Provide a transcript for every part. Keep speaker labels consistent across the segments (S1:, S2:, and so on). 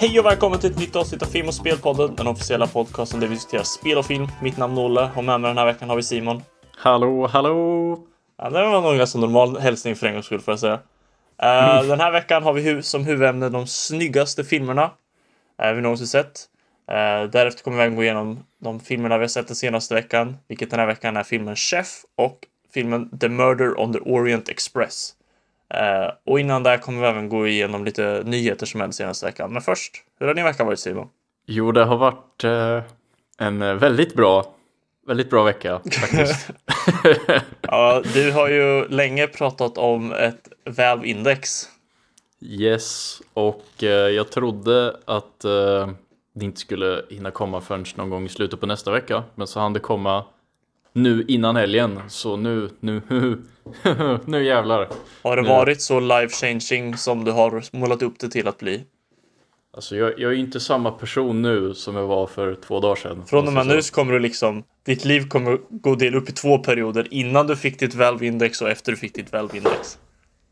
S1: Hej och välkommen till ett nytt avsnitt av Film och Spelpodden, den officiella podcasten där vi diskuterar spel och film. Mitt namn är Olle och med mig den här veckan har vi Simon.
S2: Hallå, hallå!
S1: Ja, det var nog en ganska normal hälsning för en gångs skull får jag säga. Uh, Den här veckan har vi hu som huvudämne de snyggaste filmerna uh, vi någonsin sett. Uh, därefter kommer vi även gå igenom de filmerna vi har sett den senaste veckan, vilket den här veckan är filmen Chef och filmen The Murder on the Orient Express. Uh, och innan det kommer vi även gå igenom lite nyheter som hände senaste veckan. Men först, hur har din vecka varit Simon?
S2: Jo, det har varit eh, en eh, väldigt bra, väldigt bra vecka faktiskt.
S1: Ja, du har ju länge pratat om ett Valve-index.
S2: yes, och eh, jag trodde att eh, det inte skulle hinna komma förrän någon gång i slutet på nästa vecka. Men så hann det komma nu innan helgen, så nu, nu, nu jävlar.
S1: Har det
S2: Nu.
S1: varit så life-changing som du har målat upp det till att bli?
S2: Alltså jag, jag är inte samma person nu som jag var för två dagar sedan.
S1: Från och med
S2: Alltså,
S1: nu så kommer du liksom, ditt liv kommer gå dela upp i två perioder. Innan du fick ditt Valve-index och efter du fick ditt Valve-index.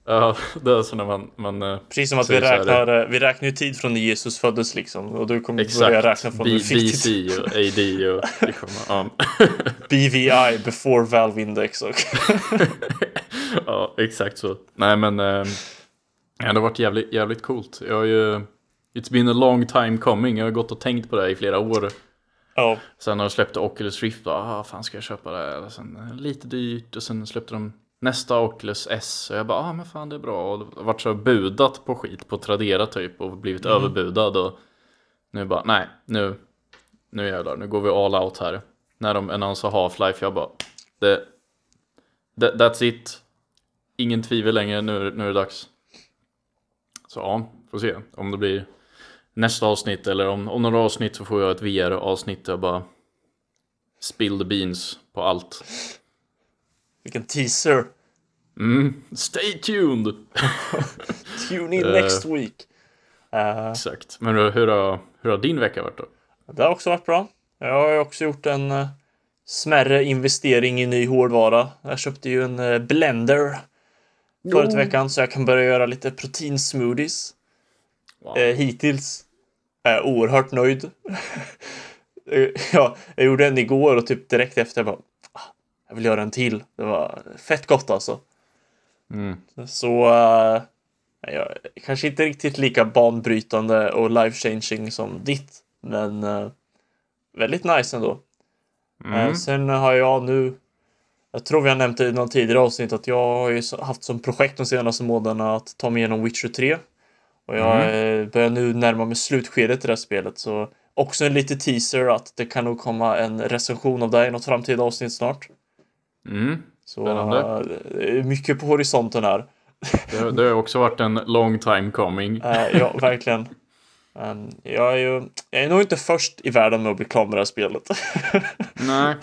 S2: Ja, det är så när man... man eh,
S1: Precis som att vi
S2: här,
S1: räknar, vi räknar ju tid från när Jesus föddes liksom. Och du kommer
S2: Exakt,
S1: börja räkna från
S2: B-
S1: du fick
S2: BC och AD och det kommer, ja.
S1: BVI, before Valve-index. Och...
S2: ja, exakt så. Nej men, ja, det har varit jävligt, jävligt coolt. Jag har ju, it's been a long time coming. Jag har gått och tänkt på det i flera år.
S1: ja,
S2: Sen när de släppte Oculus Rift, då, ah, fan ska jag köpa det? Och sen eh, lite dyrt och sen släppte de nästa Oculus S. Och jag bara, ah men fan det är bra. Och varit så budat på skit på Tradera typ och blivit överbudad. Och nu bara, nej, nu, nu jävlar, nu går vi all out här. När de annonserar Half-Life, jag bara, det, that, that's it. Ingen tvivel längre, nu, nu är det dags. Så ja, får se om det blir nästa avsnitt eller om, om några avsnitt så får jag ett VR-avsnitt där jag bara spill the beans på allt.
S1: Vilken teaser.
S2: Mm, stay tuned!
S1: Tune in
S2: Eh.
S1: next week. Eh,
S2: Exakt. Men hur, har, hur har din vecka varit då?
S1: Det har också varit bra. Jag har också gjort en uh, smärre investering i ny hårdvara. Jag köpte ju en eh, blender förut i veckan så jag kan börja göra lite proteinsmoothies.
S2: Wow.
S1: Eh, hittills är jag oerhört nöjd. Eh, ja, jag gjorde en igår och typ direkt efter jag bara "Ah, jag vill göra en till. Det var fett gott alltså.
S2: Mm.
S1: Så uh, jag, kanske inte riktigt lika banbrytande och life-changing som ditt, men eh, väldigt nice ändå. Eh,
S2: Mm.
S1: sen har jag nu, jag tror vi har nämnt det i någon tidigare avsnitt, att jag har ju haft som projekt de senaste månaderna att ta mig igenom Witcher 3. Och jag eh, börjar nu närma mig slutskedet i det här spelet, så också en liten teaser att det kan nog komma en recension av det i något framtida avsnitt snart.
S2: Mm.
S1: Så
S2: Spännande.
S1: eh, mycket på horisonten här.
S2: Det, det har också varit en long time coming.
S1: Eh, ja, verkligen. Um, jag, är ju, jag är nog inte först i världen med att bli klar med det här spelet.
S2: Nej.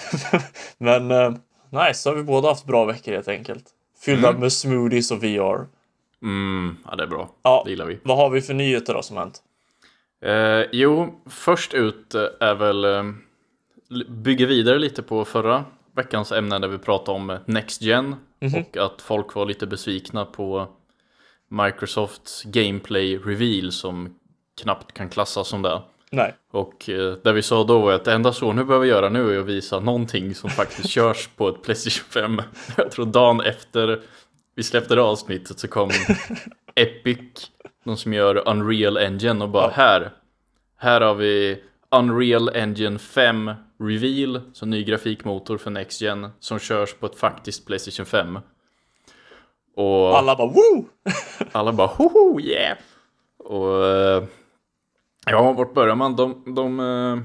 S1: Men uh, nice, så har vi båda haft bra veckor helt enkelt. Fyllda
S2: Mm.
S1: med smoothies och VR.
S2: Mm, ja det är bra.
S1: Ja,
S2: Det gillar vi.
S1: vad har vi för nyheter då som hänt?
S2: Eh, jo, först ut eh, är väl eh, bygga vidare lite på förra veckans ämne där vi pratade om Next Gen och att folk var lite besvikna på Microsofts Gameplay Reveal som knappt kan klassas som det.
S1: Nej.
S2: Och eh, det vi sa då var att det enda så nu behöver göra nu är att visa någonting som faktiskt körs på ett Playstation 5. Jag tror dagen efter vi släppte det avsnittet så kom Epic, de som gör Unreal Engine och bara här, här har vi Unreal Engine 5 Reveal, så ny grafikmotor för Next Gen som körs på ett faktiskt Playstation 5. Och
S1: Alla bara woo!
S2: alla bara hoho yeah! Och eh, ja, vart börjar man? De, de, eh,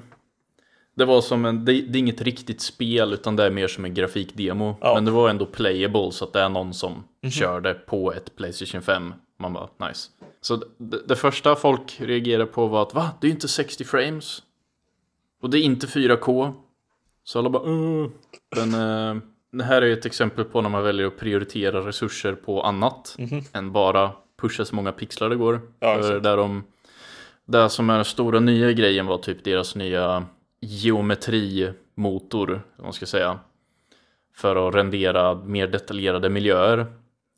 S2: det var som en, det, det är inget riktigt spel utan det är mer som en grafikdemo.
S1: Ja.
S2: Men det var ändå playable så att det är någon som kör det på ett Playstation 5. Man bara nice. Så det, det första folk reagerade på var att va? Det är ju inte 60 frames. Och det är inte 4K. Så alla bara uh. Men eh, det här är ett exempel på när man väljer att prioritera resurser på annat än bara pusha så många pixlar det går.
S1: Ja,
S2: För där de, det som är den stora nya grejen var typ deras nya geometrimotor, om man ska säga. För att rendera mer detaljerade miljöer.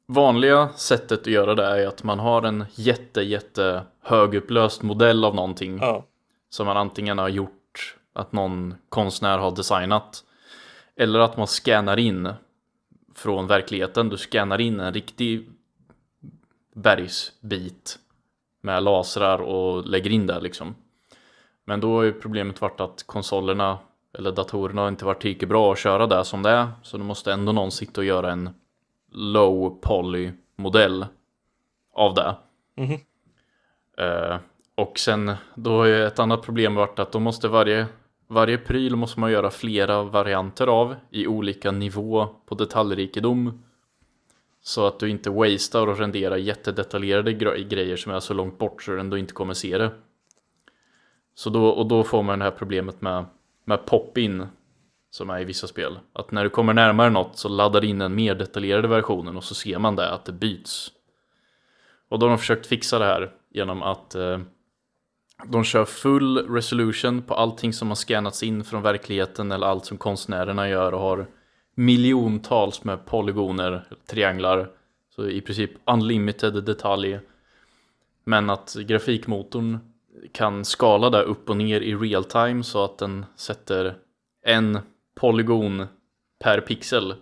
S2: vanliga sättet att göra det är att man har en jätte, jätte högupplöst modell av någonting
S1: Ja.
S2: som man antingen har gjort att någon konstnär har designat eller att man scannar in från verkligheten. Du scannar in en riktig bergsbit med lasrar och lägger in där liksom. Men då har ju problemet varit att konsolerna eller datorerna har inte varit tillräckligt bra att köra där som det är. Så då måste ändå någon sitta och göra en low poly modell av det.
S1: Mhm.
S2: Eh, och sen då har ju ett annat problem varit att då måste varje varje pryl måste man göra flera varianter av i olika nivå på detaljrikedom. Så att du inte wastear och renderar jättedetaljerade gre- grejer som är så långt bort så du ändå inte kommer se det. Så då, och då får man det här problemet med, med pop-in som är i vissa spel. Att när du kommer närmare något så laddar du in den mer detaljerade versionen och så ser man det att det byts. Och då har de försökt fixa det här genom att eh, de kör full resolution på allting som har scannats in från verkligheten eller allt som konstnärerna gör och har miljontals med polygoner, trianglar. Så i princip unlimited detalj. Men att grafikmotorn kan skala det upp och ner i real time så att den sätter en polygon per pixel.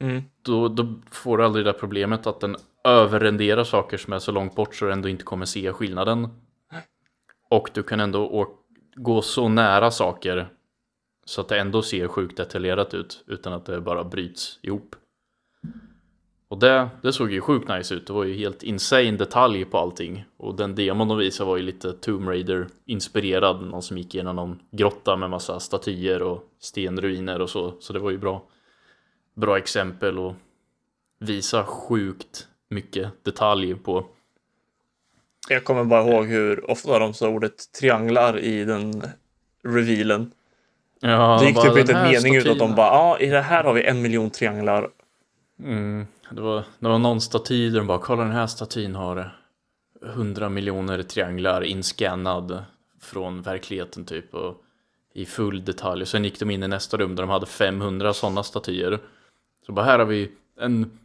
S1: Mm.
S2: Då, då får du aldrig det där problemet att den överrenderar saker som är så långt bort så du ändå inte kommer se skillnaden. Och du kan ändå gå så nära saker så att det ändå ser sjukt detaljerat ut utan att det bara bryts ihop. Och det, det såg ju sjukt nice ut. Det var ju helt insane detalj på allting. Och den demon de visade var ju lite Tomb Raider inspirerad. Någon som gick igenom någon grotta med massa statyer och stenruiner och så. Så det var ju bra. Bra exempel och visa sjukt mycket detalj på.
S1: Jag kommer bara ihåg hur ofta de sa ordet trianglar i den revealen.
S2: Ja,
S1: det gick typ inte en mening ut att de bara, ja, i det här har vi en miljon trianglar.
S2: Mm, det, var, det var någon staty där de bara, kolla den här statyn har 100 miljoner trianglar inskannad från verkligheten typ och i full detalj. Sen gick de in i nästa rum där de hade 500 sådana statyer. Så bara, här har vi en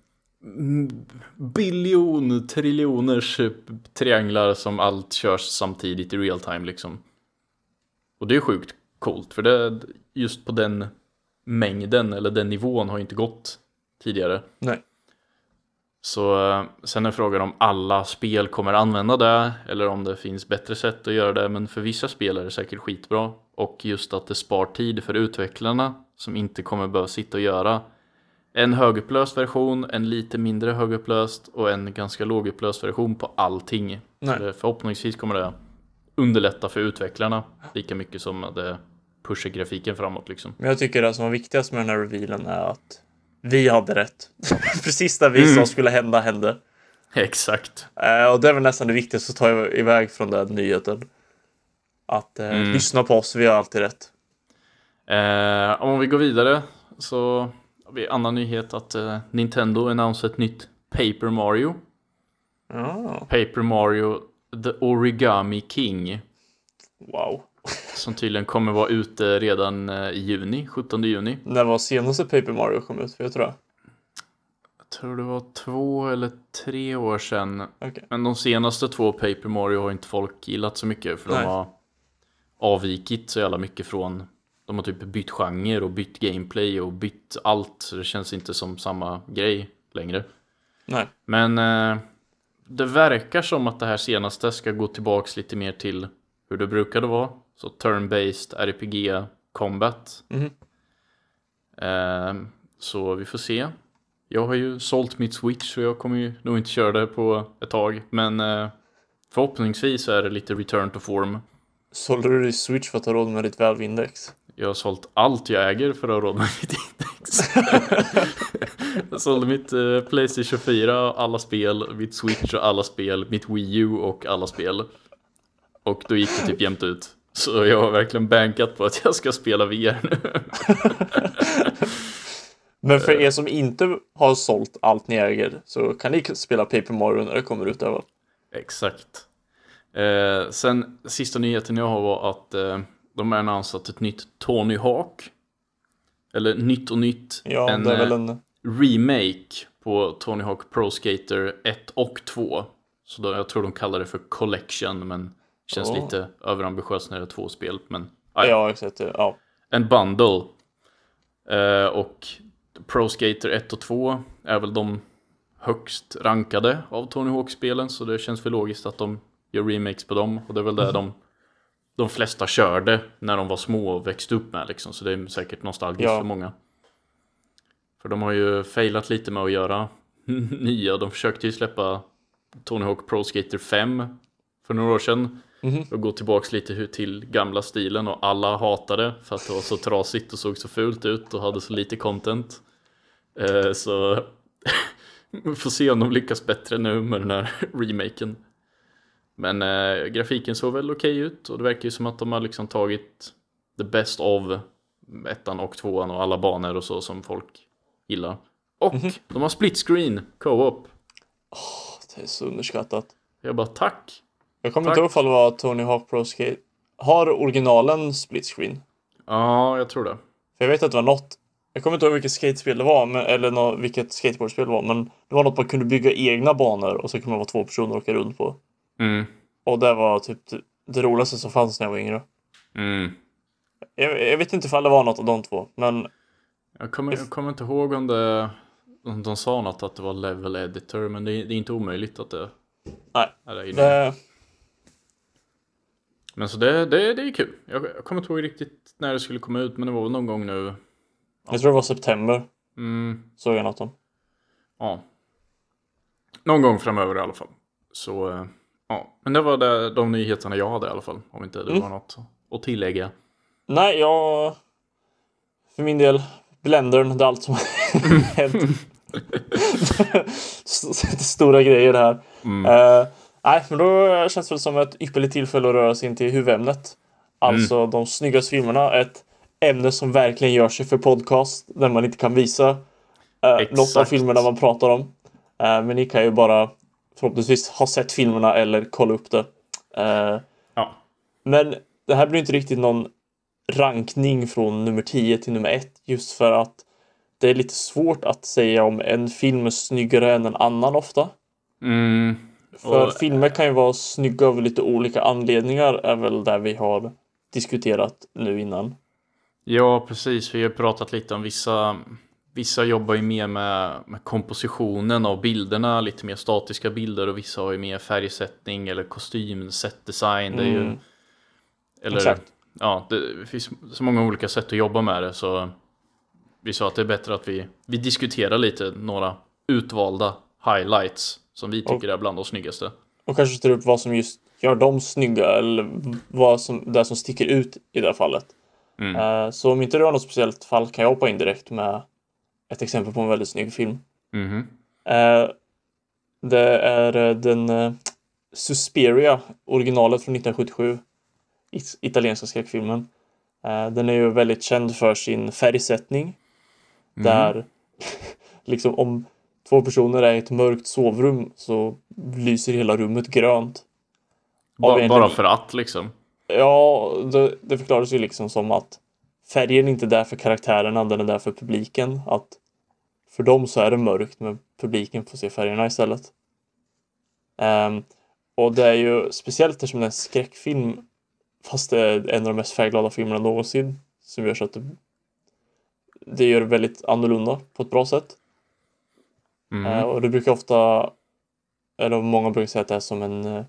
S2: biljon triljoners eh, trianglar som allt körs samtidigt i real time liksom. Och det är sjukt coolt för det just på den mängden eller den nivån har inte gått tidigare.
S1: Nej.
S2: Så eh, sen är frågan om alla spel kommer använda det eller om det finns bättre sätt att göra det. Men för vissa spel är det säkert skitbra. Och just att det spar tid för utvecklarna som inte kommer behöva sitta och göra en högupplöst version, en lite mindre högupplöst och en ganska lågupplöst version på allting. Det, förhoppningsvis kommer det underlätta för utvecklarna lika mycket som det pushar grafiken framåt liksom.
S1: Men jag tycker det som var viktigast med den här revealen är att vi hade rätt. Precis där vi sa skulle hända hände.
S2: Exakt.
S1: Eh, och det är väl nästan det viktigaste att ta iväg från den nyheten. Att eh,
S2: Mm.
S1: lyssna på oss, vi har alltid rätt.
S2: Eh, om vi går vidare så annan nyhet att eh, Nintendo annonserar ett nytt Paper Mario.
S1: Ja,
S2: Paper Mario The Origami King.
S1: wow.
S2: Som tydligen kommer vara ute redan eh, i juni, 17 juni.
S1: När var senaste Paper Mario kom ut? För jag tror det.
S2: Jag tror det var två eller tre år sedan.
S1: Okej.
S2: Men de senaste två Paper Mario har inte folk gillat så mycket för
S1: Nej.
S2: de har avvikit så jävla mycket från de har typ bytt genre och bytt gameplay och bytt allt så det känns inte som samma grej längre.
S1: Nej.
S2: Men eh, det verkar som att det här senaste ska gå tillbaks lite mer till hur det brukade vara. Så turn-based RPG combat.
S1: Mhm.
S2: Eh, så vi får se. Jag har ju sålt mitt switch så jag kommer ju nog inte köra det på ett tag. Men eh, förhoppningsvis är det lite return to form.
S1: Sålde du din Switch för att ha råd med ditt Valve-index?
S2: Jag har sålt allt jag äger för att ha råd med mitt index. jag sålde mitt eh, Playstation 4, alla spel, mitt Switch och alla spel, mitt Wii U och alla spel. Och då gick det typ jämnt ut. Så jag har verkligen bankat på att jag ska spela VR nu.
S1: Men för er som inte har sålt allt ni äger så kan ni spela Paper Mario när det kommer ut även.
S2: Exakt. Eh, sen sista nyheten jag har var att eh, de har annonsat ett nytt Tony Hawk. Eller nytt och nytt.
S1: Ja,
S2: en,
S1: det är väl
S2: eh,
S1: en...
S2: remake på Tony Hawk Pro Skater 1 och 2. Så då, jag tror de kallar det för Collection, men känns
S1: Oh.
S2: lite överambitiöst när det är två spel. Men ja,
S1: Ja, exakt. Ja.
S2: en bundle. Eh, och Pro Skater 1 och 2 är väl de högst rankade av Tony Hawk-spelen. Så det känns väl logiskt att de gör remakes på dem. Och det är väl det de, de flesta körde när de var små och växte upp med. Liksom. Så det är säkert nostalgiskt
S1: Ja.
S2: för många. För de har ju failat lite med att göra nya. De försökte ju släppa Tony Hawk Pro Skater 5 för några år sedan.
S1: Mhm.
S2: Och gå tillbaks lite till gamla stilen och alla hatade för att det var så trasigt och såg så fult ut och hade så lite content. Eh, så vi får se om de lyckas bättre nu med den här remaken. Men eh, grafiken såg väl okej ut och det verkar ju som att de har liksom tagit the best of ettan och tvåan och alla banor och så som folk gillar. Och de har split screen co-op.
S1: Det är så underskattat.
S2: Jag bara tack.
S1: Jag kommer
S2: Tack.
S1: inte ihåg ifall det var Tony Hawk Pro Skate. Har originalen split screen?
S2: Ja, jag tror det.
S1: För jag vet att det var något. Jag kommer inte ihåg vilket skatespel det var, men, eller nå, vilket skateboardspel det var, men det var något man kunde bygga egna banor och så kunde man vara två personer och åka runt på.
S2: Mm.
S1: Och det var typ det- roligaste som fanns när jag var yngre.
S2: Mm.
S1: Jag, jag vet inte ifall det var något av de två, men
S2: Jag kommer, jag kommer inte ihåg om det om de sa något att det var level editor, men det är, det är inte omöjligt att det
S1: nej.
S2: är det.
S1: Det,
S2: Men så det, det, det är kul. Jag, jag kommer inte ihåg riktigt när det skulle komma ut, men det var väl någon gång nu.
S1: jag tror det var september,
S2: Mm,
S1: såg jag något om.
S2: ja. Någon gång framöver i alla fall. Så eh, ja, men det var det, de nyheterna jag hade i alla fall. Om inte det
S1: Mm.
S2: var något att tillägga.
S1: Nej, jag... För min del, Blendern, det är allt som har hänt. St- Stora grejer det här.
S2: Mm.
S1: Eh, nej, men då känns det väl som ett ypperligt tillfälle att röra sig in till huvudämnet. Alltså de snyggaste filmerna. Ett ämne som verkligen gör sig för podcast, där man inte kan visa uh, något av filmerna man pratar om. Eh, men ni kan ju bara förhoppningsvis ha sett filmerna eller kolla upp det. Eh,
S2: Ja.
S1: men det här blir inte riktigt någon rankning från nummer 10 till nummer 1 just för att det är lite svårt att säga om en film är snyggare än en annan ofta.
S2: Mm.
S1: För
S2: Och-
S1: filmer kan ju vara snygga av lite olika anledningar är väl där vi har diskuterat nu innan.
S2: Ja, precis. Vi har pratat lite om vissa. Vissa jobbar ju mer med, med kompositionen av bilderna, lite mer statiska bilder och vissa har ju mer färgsättning eller kostym, setdesign. Är ju,
S1: Mm.
S2: eller,
S1: Exakt.
S2: Ja, det finns så många olika sätt att jobba med det så vi sa att det är bättre att vi, vi diskuterar lite några utvalda highlights som vi tycker är bland de snyggaste.
S1: Och kanske tar upp vad som just gör dem snygga eller vad som, det som sticker ut i det här fallet.
S2: Mm.
S1: Eh, Så om inte du har något speciellt fall kan jag hoppa in direkt med ett exempel på en väldigt snygg film.
S2: Mhm.
S1: Eh, Det är eh, den eh, Suspiria, originalet från 1977. It- Italienska skräckfilmen. Eh, Den är ju väldigt känd för sin färgsättning. Där liksom om två personer är i ett mörkt sovrum så lyser hela rummet grönt.
S2: Ba,
S1: egentligen-
S2: bara för att liksom.
S1: Ja, det, det förklaras ju liksom som att färgen är inte där för karaktärerna, den är där för publiken. Att för dem så är det mörkt, men publiken får se färgerna istället. Ehm, och det är ju speciellt eftersom det är en skräckfilm, fast det är en av de mest färgglada filmerna någonsin, som gör så att det, det gör det väldigt annorlunda på ett bra sätt.
S2: Mm.
S1: Eh, och det brukar ofta, eller många brukar säga att det är som en, eh,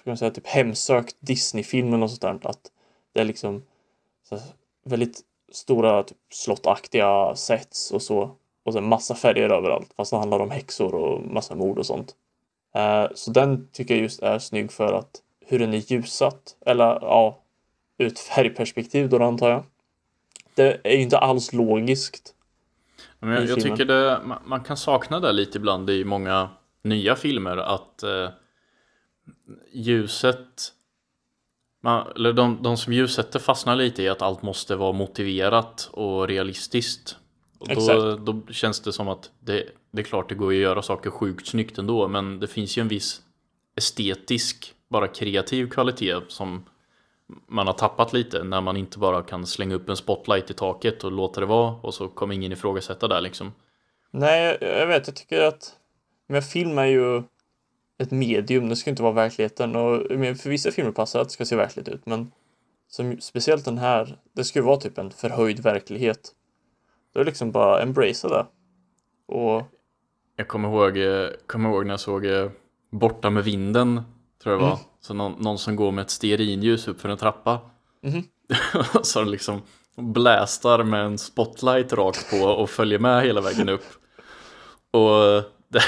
S1: ska man säga, typ hemsökt Disney-film eller något sånt där. Att det är liksom här, väldigt stora typ, slottaktiga sets och så. Och sen massa färger överallt. Fast det handlar om häxor och massa mord och sånt. Eh, så den tycker jag just är snygg för att hur den är ljussatt. Eller ja, ur ett färgperspektiv då antar jag. Det är ju inte alls logiskt.
S2: Men jag, jag tycker det, man, man kan sakna det lite ibland i många nya filmer att eh, ljuset man, eller de, de som ljussätter fastnar lite i att allt måste vara motiverat och realistiskt. Då, då känns det som att det, det är klart det går att göra saker sjukt snyggt ändå men det finns ju en viss estetisk, bara kreativ kvalitet som man har tappat lite när man inte bara kan slänga upp en spotlight i taket och låta det vara och så kommer ingen ifrågasätta där liksom.
S1: Nej, jag vet, jag tycker att men film är ju ett medium, det ska inte vara verkligheten och men för vissa filmer passar att det ska se verkligt ut, men som, speciellt den här, det ska ju vara typ en förhöjd verklighet. Då är det liksom bara embracea det. Och
S2: Jag kommer ihåg, eh, kommer ihåg när jag såg eh, Borta med vinden, tror jag det var.
S1: Mm.
S2: Så någon, någon som går med ett stearinljus upp för en trappa.
S1: Mhm.
S2: så de liksom blästar med en spotlight rakt på och följer med hela vägen upp. Och eh, det,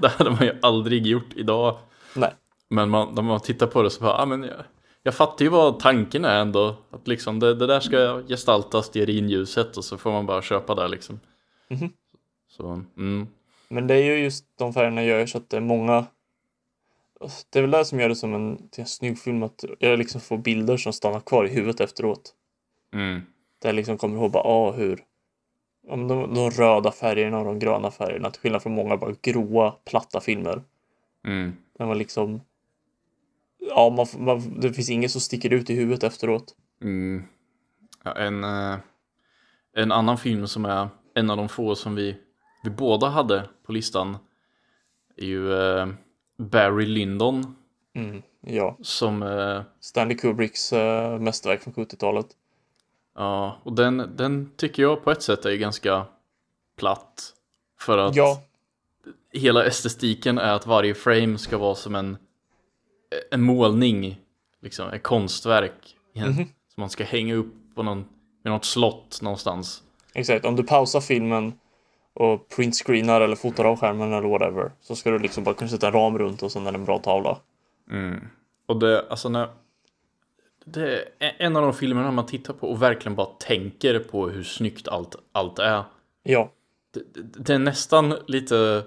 S2: det hade man ju aldrig gjort idag.
S1: nej,
S2: Men man, när man tittar på det så bara, ah, men jag, jag fattar ju vad tanken är ändå. Att liksom det, det där ska gestalta stearinljuset och så får man bara köpa det liksom.
S1: Mhm.
S2: Så, mm.
S1: men det är ju just de färgerna gör så att det är många det är väl det som gör det som en, till en snygg film, att jag liksom får bilder som stannar kvar i huvudet efteråt.
S2: Mm.
S1: Där jag liksom kommer ihåg bara, ah, hur om de, de röda färgerna och de gröna färgerna, till skillnad från många bara gråa, platta filmer.
S2: Mm.
S1: Där man liksom, ja, man, man, det finns inget som sticker ut i huvudet efteråt.
S2: Mm. Ja, en, eh, en annan film som är en av de få som vi, vi båda hade på listan är ju eh, Barry Lyndon
S1: Mm, ja,
S2: som eh,
S1: Stanley Kubricks mästerverk från 70-talet.
S2: Ja, och den, den tycker jag på ett sätt är ganska platt. För att
S1: Ja,
S2: hela estetiken är att varje frame ska vara som en, en målning, liksom ett konstverk.
S1: Mhm.
S2: Som man ska hänga upp på någon, med något slott någonstans.
S1: exakt. Om du pausar filmen och printscreenar eller fotar av skärmen eller whatever så ska du liksom bara kunna sätta en ram runt och sen är det en bra tavla.
S2: Och det, alltså när... Det är en av de filmerna man tittar på och verkligen bara tänker på hur snyggt allt, allt är.
S1: Ja,
S2: det, det- det är nästan lite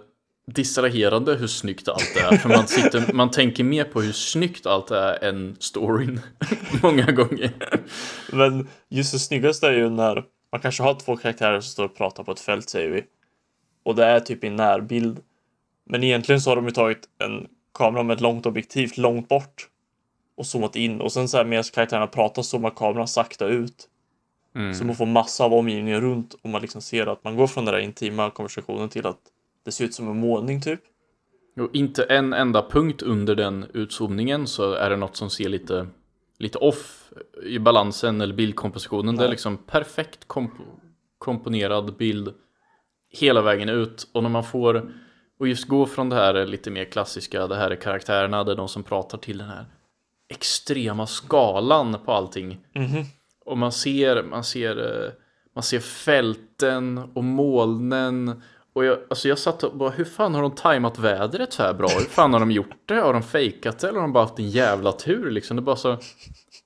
S2: distraherande hur snyggt allt är. För man, sitter, man tänker mer på hur snyggt allt är än storyn. Många gånger.
S1: men just det snyggaste är ju när man kanske har två karaktärer som står och pratar på ett fält säger vi. Och det är typ i närbild. Men egentligen så har de ju tagit en kamera med ett långt objektiv långt bort och zoomat in och sen så här medan karaktärerna pratar zoomar kameran sakta ut. Så man får massa av omgivningen runt och man liksom ser att man går från den där intima konversationen till att det ser ut som en målning typ.
S2: Och inte en enda punkt under den utzoomningen så är det något som ser lite, lite off i balansen eller bildkompositionen. Det är
S1: Nej.
S2: liksom perfekt komp komponerad bild hela vägen ut. Och när man får, och just gå från det här lite mer klassiska, det här är karaktärerna, det är de som pratar till den här extrema skalan på allting. Och man ser, man ser, eh, man ser fälten och molnen. Och jag, alltså jag satt och bara, hur fan har de tajmat vädret så här bra? Hur fan har de gjort det? Har de fejkat det eller har de bara haft en jävla tur liksom? Det är bara så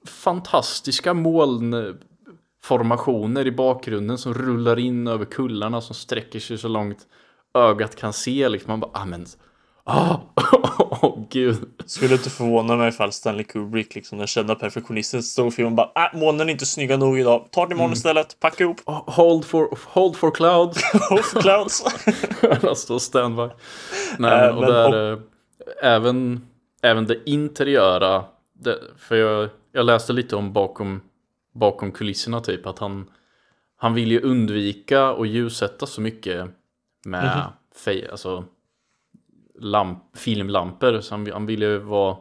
S2: fantastiska molnformationer i bakgrunden som rullar in över kullarna som sträcker sig så långt ögat kan se liksom. Man bara, ah men, ah, åh gud.
S1: Skulle inte förvåna mig ifall Stanley Kubrick, liksom den kända perfektionisten, stod filmen och bara äh, molnen är inte snygga nog idag. Ta det imorgon istället. Packa ihop.
S2: Hold for, hold for clouds.
S1: Hope for clouds.
S2: Alla står standby. Nej, men,
S1: Äh,
S2: och
S1: men-
S2: där, eh, även, även det interiöra, det, för jag, jag läste lite om bakom, bakom kulisserna typ, att han, han vill ju undvika att ljussätta så mycket med fe, alltså, lamp, filmlampor, så han, han ville ju vara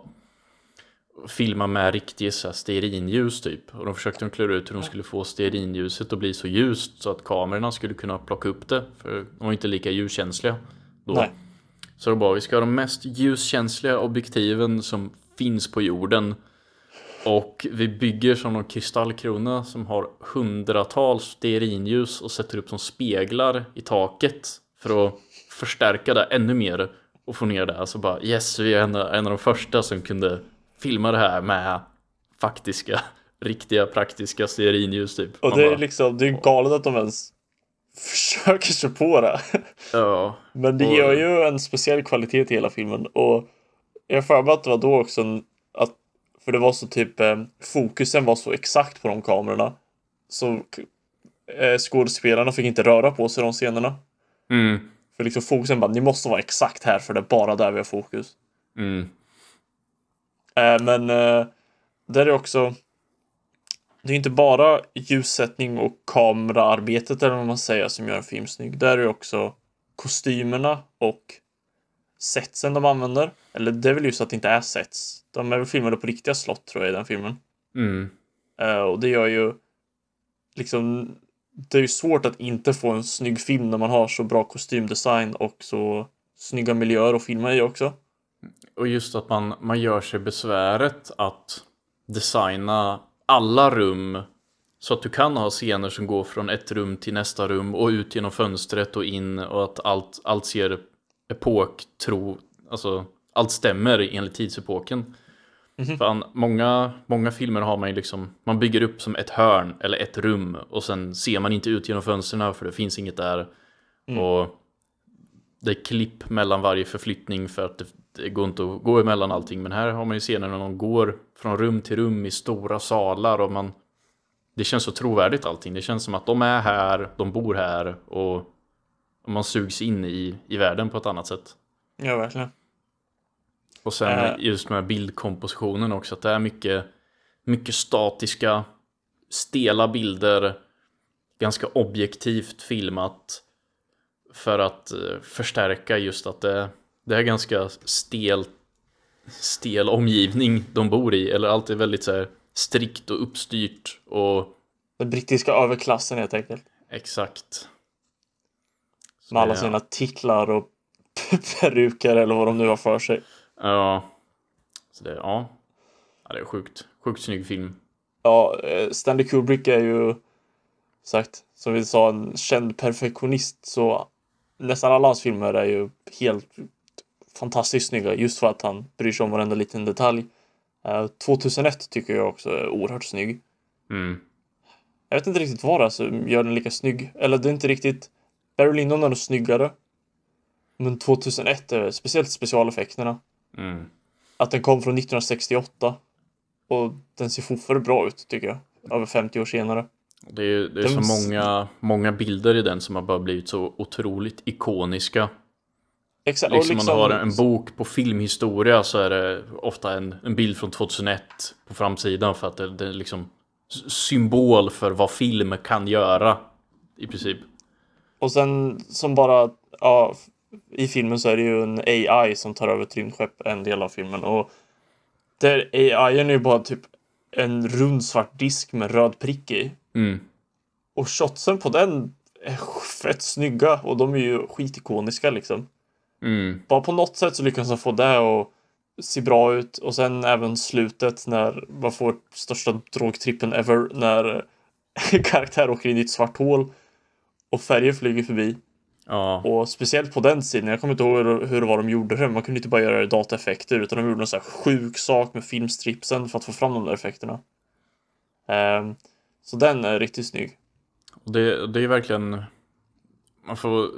S2: filma med här stearinljus typ. Och de försökte de klura ut hur de skulle få stearinljuset att bli så ljust så att kamerorna skulle kunna plocka upp det. För de var inte lika ljuskänsliga då.
S1: Nej.
S2: Så de bara, vi ska ha de mest ljuskänsliga objektiven som finns på jorden. Och vi bygger som en kristallkrona som har hundratals stearinljus och sätter upp som speglar i taket för att förstärka det ännu mer och få ner det. Alltså bara yes, vi är en, en av de första som kunde filma det här med faktiska, riktiga, praktiska stearinljus typ.
S1: Och
S2: Man
S1: det är
S2: bara,
S1: liksom, det är galet att de ens försöker sig på det.
S2: ja,
S1: Men det
S2: Och-
S1: ger ju en speciell kvalitet till hela filmen och jag för mig att det var då också att för det var så typ eh, fokusen var så exakt på de kamerorna så eh, skådespelarna fick inte röra på sig de scenerna.
S2: mm,
S1: För liksom fokusen bara, ni måste vara exakt här för det är bara där vi har fokus.
S2: mm,
S1: Eh, men eh, där är också det är inte bara ljussättning och kameraarbetet eller vad man säger som gör en film snygg. Där är också kostymerna och setsen de använder. Eller det är väl just att det inte är sets. De är väl filmade på riktiga slott tror jag i den filmen.
S2: Mm.
S1: Uh, och det gör ju liksom det är ju svårt att inte få en snygg film när man har så bra kostymdesign och så snygga miljöer att filma i också.
S2: Och just att man, man gör sig besväret att designa alla rum så att du kan ha scener som går från ett rum till nästa rum och ut genom fönstret och in och att allt, allt ser epoktro, alltså allt stämmer enligt tidsepoken. Mm -hmm. För många, många filmer har man ju liksom, man bygger upp som ett hörn eller ett rum och sen ser man inte ut genom fönstren för det finns inget där. Mm. Och det är klipp mellan varje förflyttning för att det, det, går inte att gå emellan allting. Men här har man ju scener när de går från rum till rum i stora salar och man det känns så trovärdigt allting. Det känns som att de är här, de bor här och man sugs in i, i världen på ett annat sätt.
S1: Ja, verkligen.
S2: Och sen äh. just med bildkompositionen också, att det är mycket, mycket statiska, stela bilder, ganska objektivt filmat för att uh, förstärka just att det, det är ganska stel, stel omgivning de bor i, eller allt är väldigt så strikt och uppstyrt och...
S1: Den brittiska överklassen helt enkelt.
S2: Exakt.
S1: Med alla sina titlar och peruker eller vad de nu har för sig.
S2: Ja. Så det, ja. ja. det är sjukt. Sjukt snygg film.
S1: Ja, eh, Stanley Kubrick är ju sagt, som vi sa, en känd perfektionist. Så nästan alla hans filmer är ju helt fantastiskt snygga just för att han bryr sig om varenda liten detalj. 2001 eh, tycker jag också är oerhört snygg.
S2: Mm.
S1: Jag vet inte riktigt vad det är som gör den lika snygg. Eller det är inte riktigt... Barry Lyndon är nog snyggare. Men 2001 är speciellt specialeffekterna.
S2: Mm.
S1: Att den kom från 1968. Och den ser fortfarande bra ut tycker jag. Över 50 år senare.
S2: Det är, det är så många, många bilder i den som har bara blivit så otroligt ikoniska.
S1: Exakt.
S2: Liksom, liksom man har en bok på filmhistoria så är det ofta en, en bild från 2001 på framsidan för att det, det är liksom symbol för vad film kan göra i princip.
S1: Och sen som bara, ja, i filmen så är det ju en AI som tar över ett rymdskepp en del av filmen och där AI är ju bara typ en rund svart disk med röd prick i.
S2: Mm.
S1: Och shotsen på den är fett snygga och de är ju skitikoniska liksom.
S2: Mm.
S1: Bara på något sätt så lyckas han få det att se bra ut och sen även slutet när man får största drogtrippen ever när karaktär åker in i ett svart hål och färger flyger förbi.
S2: Ja.
S1: Och speciellt på den sidan, jag kommer inte ihåg hur det var de gjorde det. Man kunde inte bara göra dataeffekter utan de gjorde någon sån här sjuk sak med filmstripsen för att få fram de där effekterna. Um, så den är riktigt snygg.
S2: Det, det är verkligen man får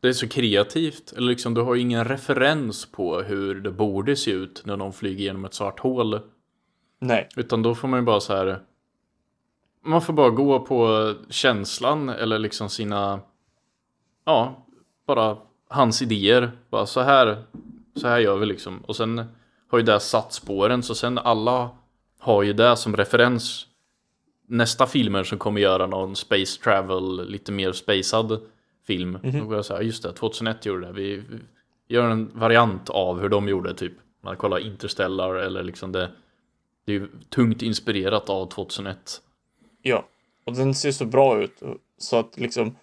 S2: det är så kreativt. Eller liksom, du har ju ingen referens på hur det borde se ut när de flyger genom ett svart hål.
S1: Nej.
S2: Utan då får man ju bara så här. Man får bara gå på känslan eller liksom sina. Ja, bara hans idéer. Bara så här. Så här gör vi liksom. Och sen har ju det satt spåren. Så sen alla har ju det som referens. Nästa filmer som kommer göra någon space travel, lite mer spacad film. Mm -hmm. Då jag säga, just det, 2001 gjorde det. Vi, vi gör en variant av hur de gjorde, typ. Man kollar Interstellar eller liksom det. Det är ju tungt inspirerat av 2001.
S1: Ja, och den ser så bra ut. Så att liksom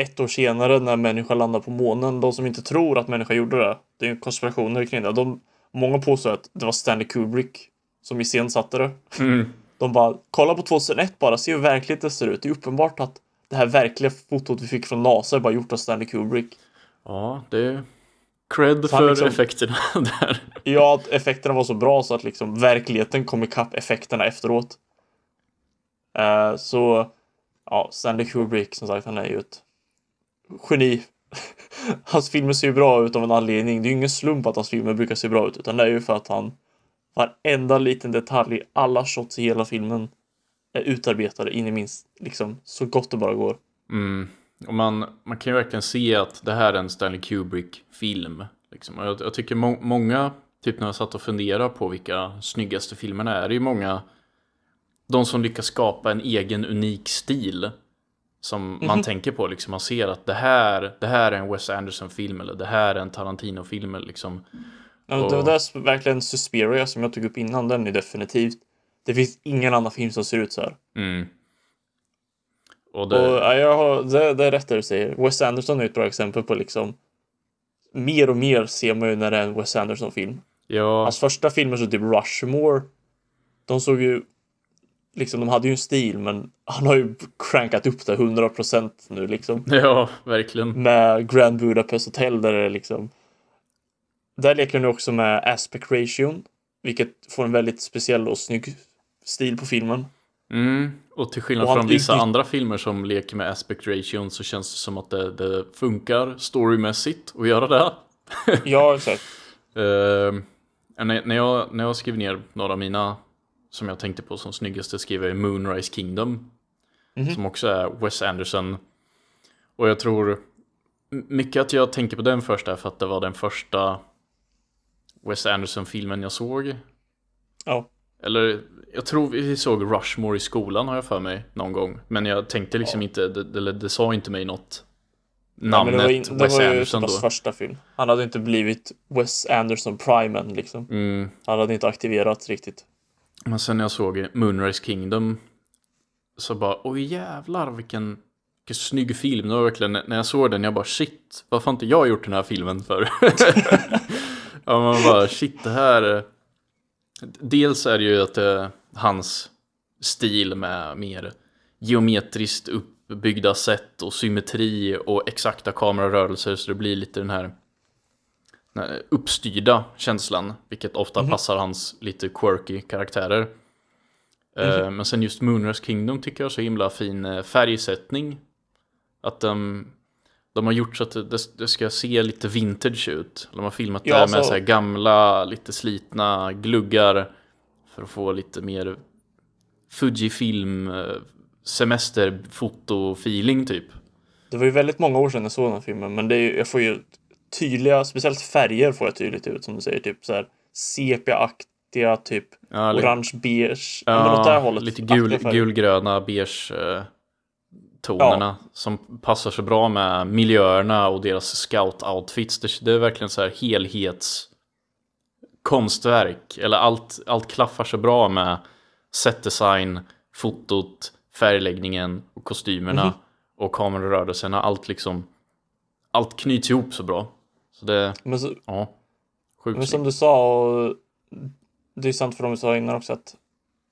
S1: ett år senare när människan landar på månen, de som inte tror att människan gjorde det, det är konspirationer kring det. De, många påstår att det var Stanley Kubrick som iscensatte det.
S2: Mm.
S1: De bara, kolla på 2001 bara, se hur verkligheten ser ut. Det är uppenbart att det här verkliga fotot vi fick från NASA är bara gjort av Stanley Kubrick.
S2: Ja, det är cred för liksom, effekterna där.
S1: Ja, att effekterna var så bra så att liksom verkligheten kom ikapp effekterna efteråt. Uh, så ja, Stanley Kubrick som sagt, han är ju ett geni. hans filmer ser ju bra ut av en anledning. Det är ju ingen slump att hans filmer brukar se bra ut, utan det är ju för att han varenda liten detalj, alla shots i hela filmen är utarbetade in i minst, liksom, så gott det bara går.
S2: Mm. Och man, man kan ju verkligen se att det här är en Stanley Kubrick-film. Liksom. Och jag, jag tycker må många, typ när jag satt och funderade på vilka snyggaste filmerna är, det är ju många, de som lyckas skapa en egen unik stil som man tänker på. Liksom, man ser att det här, det här är en Wes Anderson-film eller det här är en Tarantino-film. Liksom.
S1: Ja, Det var
S2: Och-
S1: där verkligen Suspiria som jag tog upp innan, den är definitivt. Det finns ingen annan film som ser ut så här.
S2: Mm. Och
S1: Och,
S2: det,
S1: ja, jag har, det, det är rätt det du säger. Wes Anderson är ett bra exempel på liksom mer och mer ser man ju när det är en Wes Anderson-film.
S2: ja,
S1: Hans första filmer så typ Rushmore. De såg ju liksom, de hade ju en stil, men han har ju crankat upp det 100% nu liksom.
S2: ja, verkligen.
S1: Med Grand Budapest Hotel där det liksom. Där leker han ju också med aspect ration, vilket får en väldigt speciell och snygg stil på filmen.
S2: Mm. Och till skillnad
S1: Och
S2: från vissa
S1: utnytt-
S2: andra filmer som leker med aspect ration så känns det som att det, det funkar storymässigt att göra det.
S1: Ja, exakt.
S2: Uh, när, när, jag, när jag skrev ner några av mina som jag tänkte på som snyggaste skrev jag Moonrise Kingdom.
S1: Mhm.
S2: Som också är Wes Anderson. Och jag tror mycket att jag tänker på den först är för att det var den första Wes Anderson-filmen jag såg.
S1: Ja.
S2: Eller jag tror vi såg Rushmore i skolan har jag för mig någon gång. Men jag tänkte liksom inte, det, det, det sa inte mig något.
S1: Ja,
S2: Namnet
S1: det var, in, det
S2: Wes
S1: var ju
S2: Anderson då.
S1: hans första film. Han hade inte blivit Wes Anderson Primen liksom.
S2: Mm.
S1: Han hade inte aktiverats riktigt.
S2: Men sen när jag såg Moonrise Kingdom så bara, oj jävlar vilken, vilken snygg film. Det var verkligen, när jag såg den, jag bara shit, varför har inte jag gjort den här filmen för? ja, man bara shit, det här. Dels är det ju att det är hans stil med mer geometriskt uppbyggda sätt och symmetri och exakta kamerarörelser så det blir lite den här uppstyrda känslan, vilket ofta passar hans lite quirky karaktärer. Eh, Men sen just Moonrise Kingdom tycker jag har så himla fin eh, färgsättning. Att de, de har gjort så att det, det ska se lite vintage ut. De har filmat
S1: Ja,
S2: det med
S1: alltså-
S2: så här gamla, lite slitna gluggar för att få lite mer Fujifilm eh, semesterfoto-feeling typ.
S1: Det var ju väldigt många år sedan jag såg den filmen, men det är ju, jag får ju tydliga, speciellt färger får jag tydligt ut som du säger, typ så här sepia-aktiga, typ
S2: Ja,
S1: orange, beige, ja, men åt det här hållet.
S2: lite gul,
S1: aktiga färger.
S2: gulgröna, beige eh, tonerna som passar så bra med miljöerna och deras scout-outfits. Det, det är verkligen så här helhets konstverk. Eller allt, allt klaffar så bra med setdesign, fotot, färgläggningen och kostymerna
S1: Mhm.
S2: och kamerarörelserna. Allt liksom, allt knyts ihop så bra. Så det,
S1: Men, så,
S2: ja, sjukt
S1: men som du sa, och det är sant för de vi sa innan också, att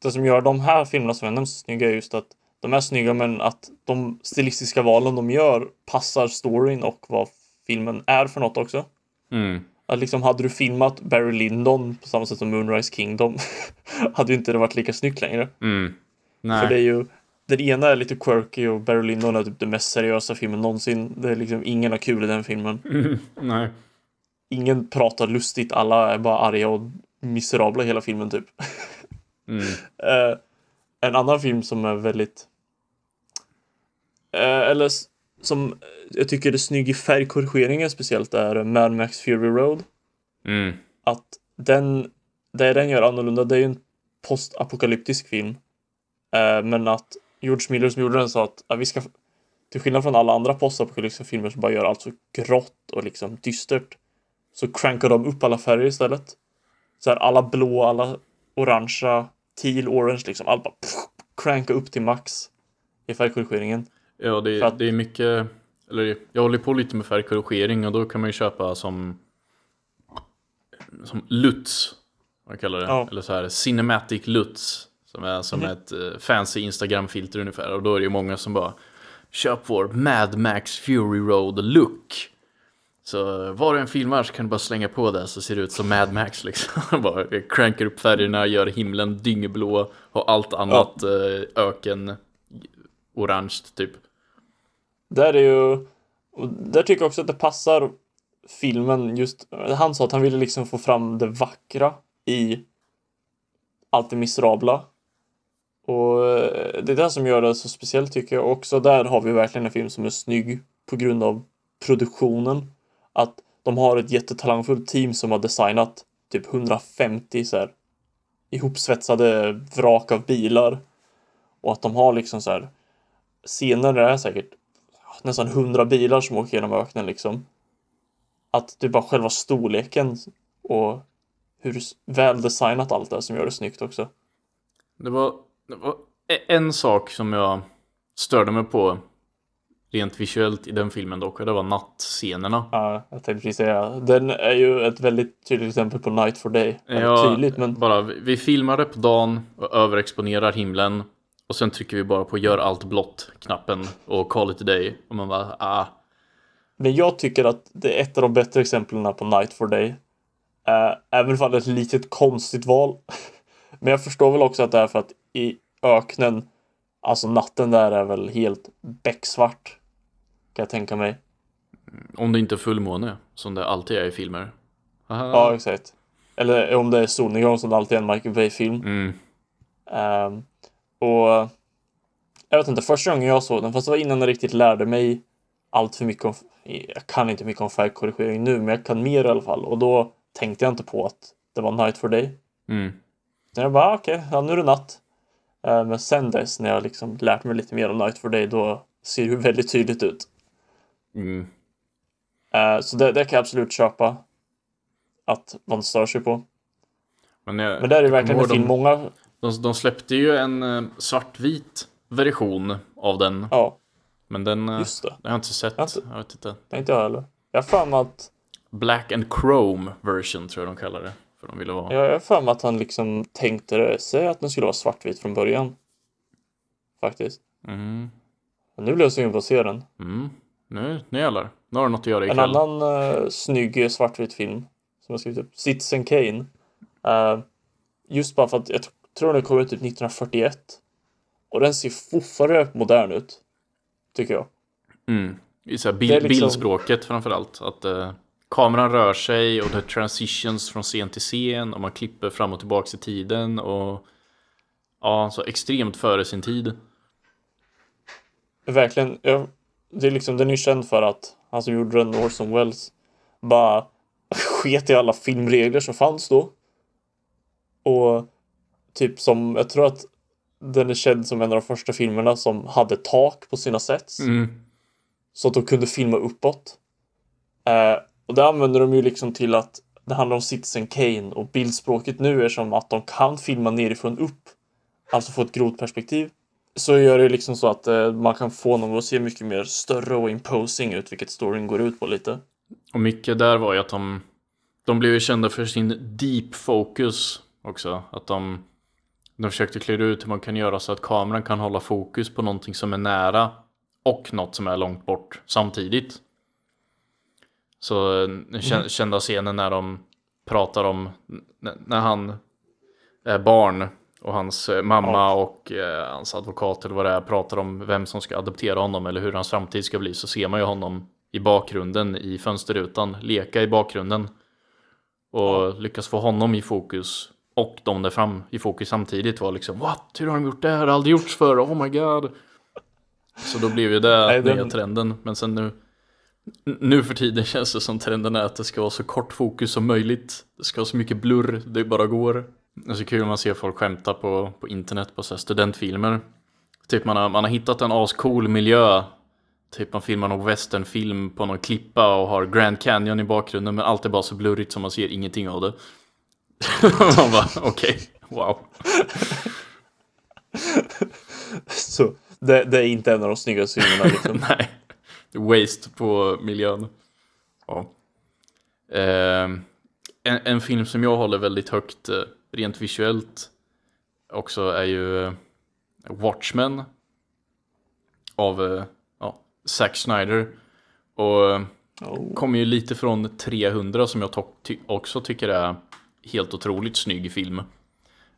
S1: det som gör de här filmerna som jag nämnt snygga är just att de är snygga, men att de stilistiska valen de gör passar storyn och vad filmen är för något också.
S2: Mm.
S1: Att liksom hade du filmat Barry Lyndon på samma sätt som Moonrise Kingdom hade ju inte det varit lika snyggt längre.
S2: Mm.
S1: För
S2: Nej.
S1: det är ju den ena är lite quirky och Barry Lyndon är typ den mest seriösa filmen någonsin. Det är liksom ingen har kul i den filmen.
S2: Nej.
S1: Ingen pratar lustigt, alla är bara arga och miserabla hela filmen typ.
S2: Mm.
S1: Eh, en annan film som är väldigt eh, eller som jag tycker är snygg i färgkorrigeringen speciellt är Mad Max Fury Road.
S2: Mm.
S1: att den, det den gör annorlunda, det är ju en postapokalyptisk film. Eh, men att George Miller som gjorde den sa att ja, vi ska, till skillnad från alla andra postapokalyptiska filmer som bara gör allt så grått och liksom dystert, så crankar de upp alla färger istället. Så här alla blå, alla orangea, teal, orange liksom, allt bara pff, cranka upp till max i färgkorrigeringen.
S2: Ja, det,
S1: att-
S2: det är mycket, eller jag håller på lite med färgkorrigering och då kan man ju köpa som som LUTs, vad jag kallar det,
S1: Ja.
S2: eller så här Cinematic LUTs, som är som
S1: Mhm.
S2: ett eh, fancy Instagram-filter ungefär, och då är det ju många som bara Köp vår Mad Max Fury Road look. Så var du än filmar så kan du bara slänga på det så ser det ut som Mad Max liksom. bara crankar upp färgerna, gör himlen dyngblå och allt annat eh, öken orange typ.
S1: Där är ju, och där tycker jag också att det passar filmen just, han sa att han ville liksom få fram det vackra i allt det miserabla. Och eh, det är det som gör det så speciellt tycker jag. Också där har vi verkligen en film som är snygg på grund av produktionen. Att de har ett jättetalangfullt team som har designat typ 150 så här ihopsvetsade vrak av bilar. Och att de har liksom så här scener där det är säkert nästan hundra bilar som åker genom öknen liksom. Att det är bara själva storleken och hur väl väldesignat allt är som gör det snyggt också.
S2: Det var, en sak som jag störde mig på rent visuellt i den filmen dock, det var nattscenerna.
S1: Ja, jag tänkte precis säga. Den är ju ett väldigt tydligt exempel på Night for Day.
S2: Ja,
S1: tydligt, men
S2: bara vi filmar det på dagen och överexponerar himlen och sen trycker vi bara på gör allt blått knappen och call it a day och man bara ah
S1: Men jag tycker att det är ett av de bättre exemplen på Night for Day. Uh, även om det är ett litet konstigt val. Men jag förstår väl också att det är för att i öknen, alltså natten där är väl helt becksvart. Kan jag tänka mig.
S2: om det inte är fullmåne som det alltid är i filmer. Aha.
S1: Ja, exakt. Eller om det är solnedgång som det alltid är en Michael Bay-film.
S2: Mm.
S1: Ehm, och jag vet inte, första gången jag såg den, fast det var innan jag riktigt lärde mig allt för mycket om, jag kan inte mycket om färgkorrigering nu, men jag kan mer i alla fall. Och då tänkte jag inte på att det var Night for Day.
S2: Mm.
S1: Så jag bara, ah, okej, ja, nu är det natt. Eh, men sen dess, när jag liksom lärt mig lite mer om Night for Day, då ser det väldigt tydligt ut.
S2: Mm.
S1: Eh, så det, det kan jag absolut köpa. Att man stör sig på.
S2: Men, jag,
S1: Men det är
S2: jag
S1: verkligen
S2: ihåg
S1: film många,
S2: de, de släppte ju en eh, svartvit version av den.
S1: ja,
S2: Men den
S1: just det.
S2: jag har inte sett.
S1: Jag inte-
S2: Jag vet inte.
S1: Det inte jag heller. Jag har för att
S2: Black and Chrome version tror jag de kallar det. För de ville vara.
S1: Jag har för mig att han liksom tänkte det, sig att den skulle vara svartvit från början. Faktiskt.
S2: Mm.
S1: Men nu blev jag sugen på att se den.
S2: Mm. Nu, nu jävlar. Nu har du något att göra
S1: En
S2: ikväll.
S1: annan uh, snygg svartvit film som jag skrivit upp, Citizen Kane. Eh, just bara för att jag tror den kom ut typ 1941. Och den ser fortfarande modern ut. Tycker jag.
S2: Mm. I så här bil,
S1: Det liksom-
S2: bildspråket framförallt. Att eh, kameran rör sig och det är transitions från scen till scen och man klipper fram och tillbaks i tiden och ja, så extremt före sin tid.
S1: Verkligen. Jag, det är liksom, den är ju känd för att han som gjorde den, Orson Welles, bara sket i alla filmregler som fanns då. Och typ som, jag tror att den är känd som en av de första filmerna som hade tak på sina sets.
S2: Mm.
S1: Så att de kunde filma uppåt. Eh, och det använder de ju liksom till att det handlar om Citizen Kane och bildspråket nu är som att de kan filma nerifrån upp. Alltså få ett grovt perspektiv. Så gör det liksom så att eh, man kan få någon att se mycket mer större och imposing ut, vilket storyn går ut på lite.
S2: Och mycket där var ju att de, de blev ju kända för sin deep focus också. Att de, de försökte klura ut hur man kan göra så att kameran kan hålla fokus på någonting som är nära och något som är långt bort samtidigt. Så eh, kä- kända scenen när de pratar om när han är barn och hans eh, mamma
S1: Ja.
S2: och eh, hans advokat eller vad det är pratar om vem som ska adoptera honom eller hur hans framtid ska bli så ser man ju honom i bakgrunden i fönsterrutan leka i bakgrunden och lyckas få honom i fokus och de där fram i fokus samtidigt var liksom What? Hur har de gjort det här? Det har aldrig gjorts förr, oh my god Så då blev ju det
S1: Nej, den-
S2: nya trenden men sen nu nu för tiden känns det som trenden är att det ska vara så kort fokus som möjligt. Det ska vara så mycket blurr det bara går. Det är så kul man ser folk skämta på, på internet på så studentfilmer. Typ man har, man har hittat en ascool miljö. Typ man filmar någon westernfilm på någon klippa och har Grand Canyon i bakgrunden men allt är bara så blurrigt så man ser ingenting av det. man bara okej, wow.
S1: Så det, det är inte en av de snyggaste filmerna liksom.
S2: Nej, waste på miljön. Ja. Ehm, en, en film som jag håller väldigt högt eh, rent visuellt också är ju eh, Watchmen av eh, ja, Zack Snyder. Och eh,
S1: Oh.
S2: kommer ju lite från 300 som jag ty- också tycker är helt otroligt snygg film.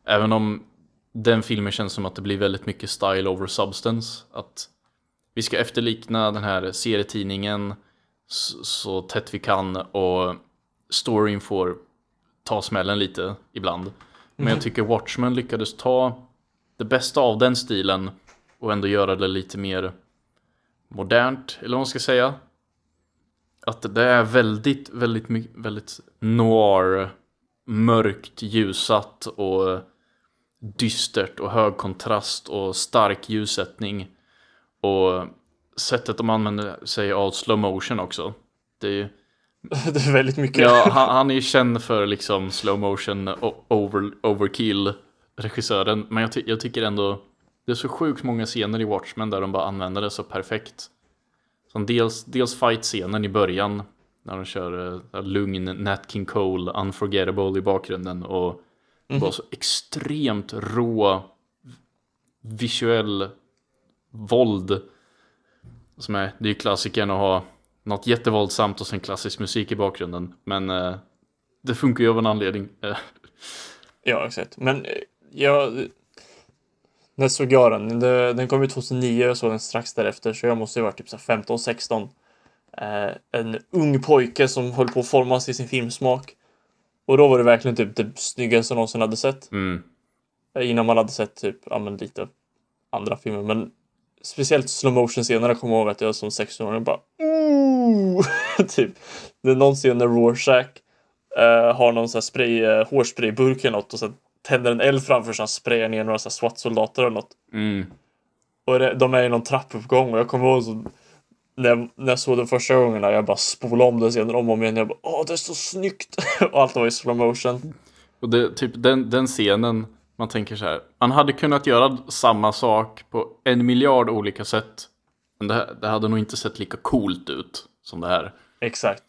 S2: Även om den filmen känns som att det blir väldigt mycket style over substance. Att vi ska efterlikna den här serietidningen så, så tätt vi kan och storyn får ta smällen lite ibland. Men jag tycker Watchmen lyckades ta det bästa av den stilen och ändå göra det lite mer modernt, eller vad man ska säga. Att det är väldigt, väldigt, väldigt noir, mörkt, ljusat och dystert och hög kontrast och stark ljussättning. Och sättet de använder sig av slow motion också. Det är ju,
S1: det är väldigt mycket.
S2: ja, han, han är ju känd för liksom slow motion over, overkill regissören. Men jag, ty- jag tycker ändå det är så sjukt många scener i Watchmen där de bara använder det så perfekt. Som dels, dels fight-scenen i början när de kör uh, lugn Nat King Cole, Unforgettable i bakgrunden och bara så extremt rå visuell våld. Som är, det är ju klassikern att ha något jättevåldsamt och sen klassisk musik i bakgrunden. Men eh, det funkar ju av en anledning.
S1: Ja, exakt. Men eh, jag... När såg jag den? Den kom ju 2009 och såg den strax därefter så jag måste ju ha varit typ så här 15-16. Eh, en ung pojke som höll på att formas i sin filmsmak. Och då var det verkligen typ det snyggaste jag någonsin hade sett.
S2: mm,
S1: Eh, Innan man hade sett typ, ja men lite andra filmer. Men speciellt slow motion scenerna kommer jag ihåg att jag som 16-åring bara Ooh! typ. Det är någon scen när Rorschach eh, har någon sån här spray, uh, hårsprayburk eller något och sen tänder en eld framför sig och sprayar ner några SWAT-soldater eller något.
S2: mm,
S1: Och det, de är i någon trappuppgång och jag kommer ihåg så när jag, när jag såg den första gången jag bara spolade om den scenen om och om igen. Jag bara åh det är så snyggt! och allt var i slow motion.
S2: Och det, typ den, den scenen, man tänker så här. Man hade kunnat göra samma sak på en miljard olika sätt. Men det, det hade nog inte sett lika coolt ut som det här.
S1: Exakt.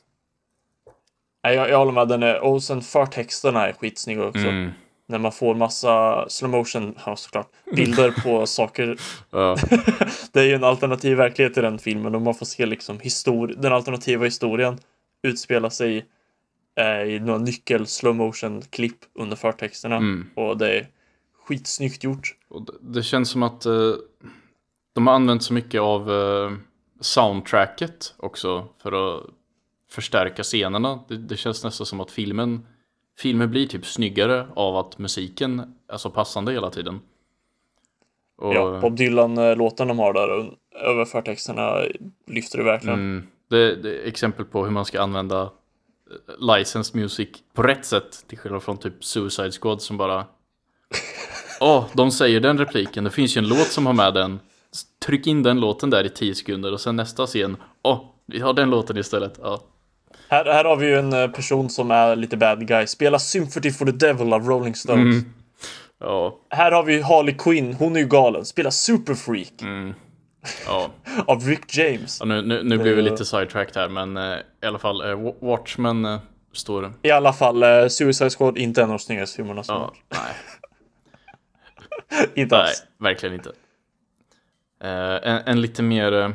S1: Jag, jag håller med. Den är, och sen förtexterna är skitsnygga också.
S2: Mm.
S1: När man får massa slow motion, ja såklart, bilder på saker.
S2: Ja,
S1: Det är ju en alternativ verklighet i den filmen och man får se liksom histori- den alternativa historien utspela sig eh, i några nyckel slow motion klipp under förtexterna.
S2: Mm.
S1: Och det är skitsnyggt gjort.
S2: och det, känns som att eh, de har använt så mycket av eh, soundtracket också för att förstärka scenerna. Det, det känns nästan som att filmen, filmen blir typ snyggare av att musiken är så passande hela tiden. Och,
S1: Ja, Bob Dylan-låten de har där över förtexterna lyfter det verkligen.
S2: Mm, det, det är exempel på hur man ska använda eh, licensed music på rätt sätt till skillnad från typ Suicide Squad som bara Åh, de säger den repliken, det finns ju en låt som har med den Tryck in den låten där i 10 sekunder och sen nästa scen Åh, vi har den låten istället ja.
S1: Här, här har vi ju en eh, person som är lite bad guy. Spelar Sympathy for the Devil av Rolling Stones.
S2: Mm. ja,
S1: Här har vi Harley Quinn. Hon är ju galen. Spelar Super Freak
S2: ja.
S1: av Rick James.
S2: ja nu, nu, nu blir vi lite sidetracked här men eh, i alla fall eh, Wa- Watchmen eh, står
S1: I alla fall, eh, Suicide Squad inte en av de snyggaste filmerna som
S2: Ja, nej,
S1: Inte
S2: nej,
S1: alls.
S2: verkligen inte. Eh, en, en lite mer... eh,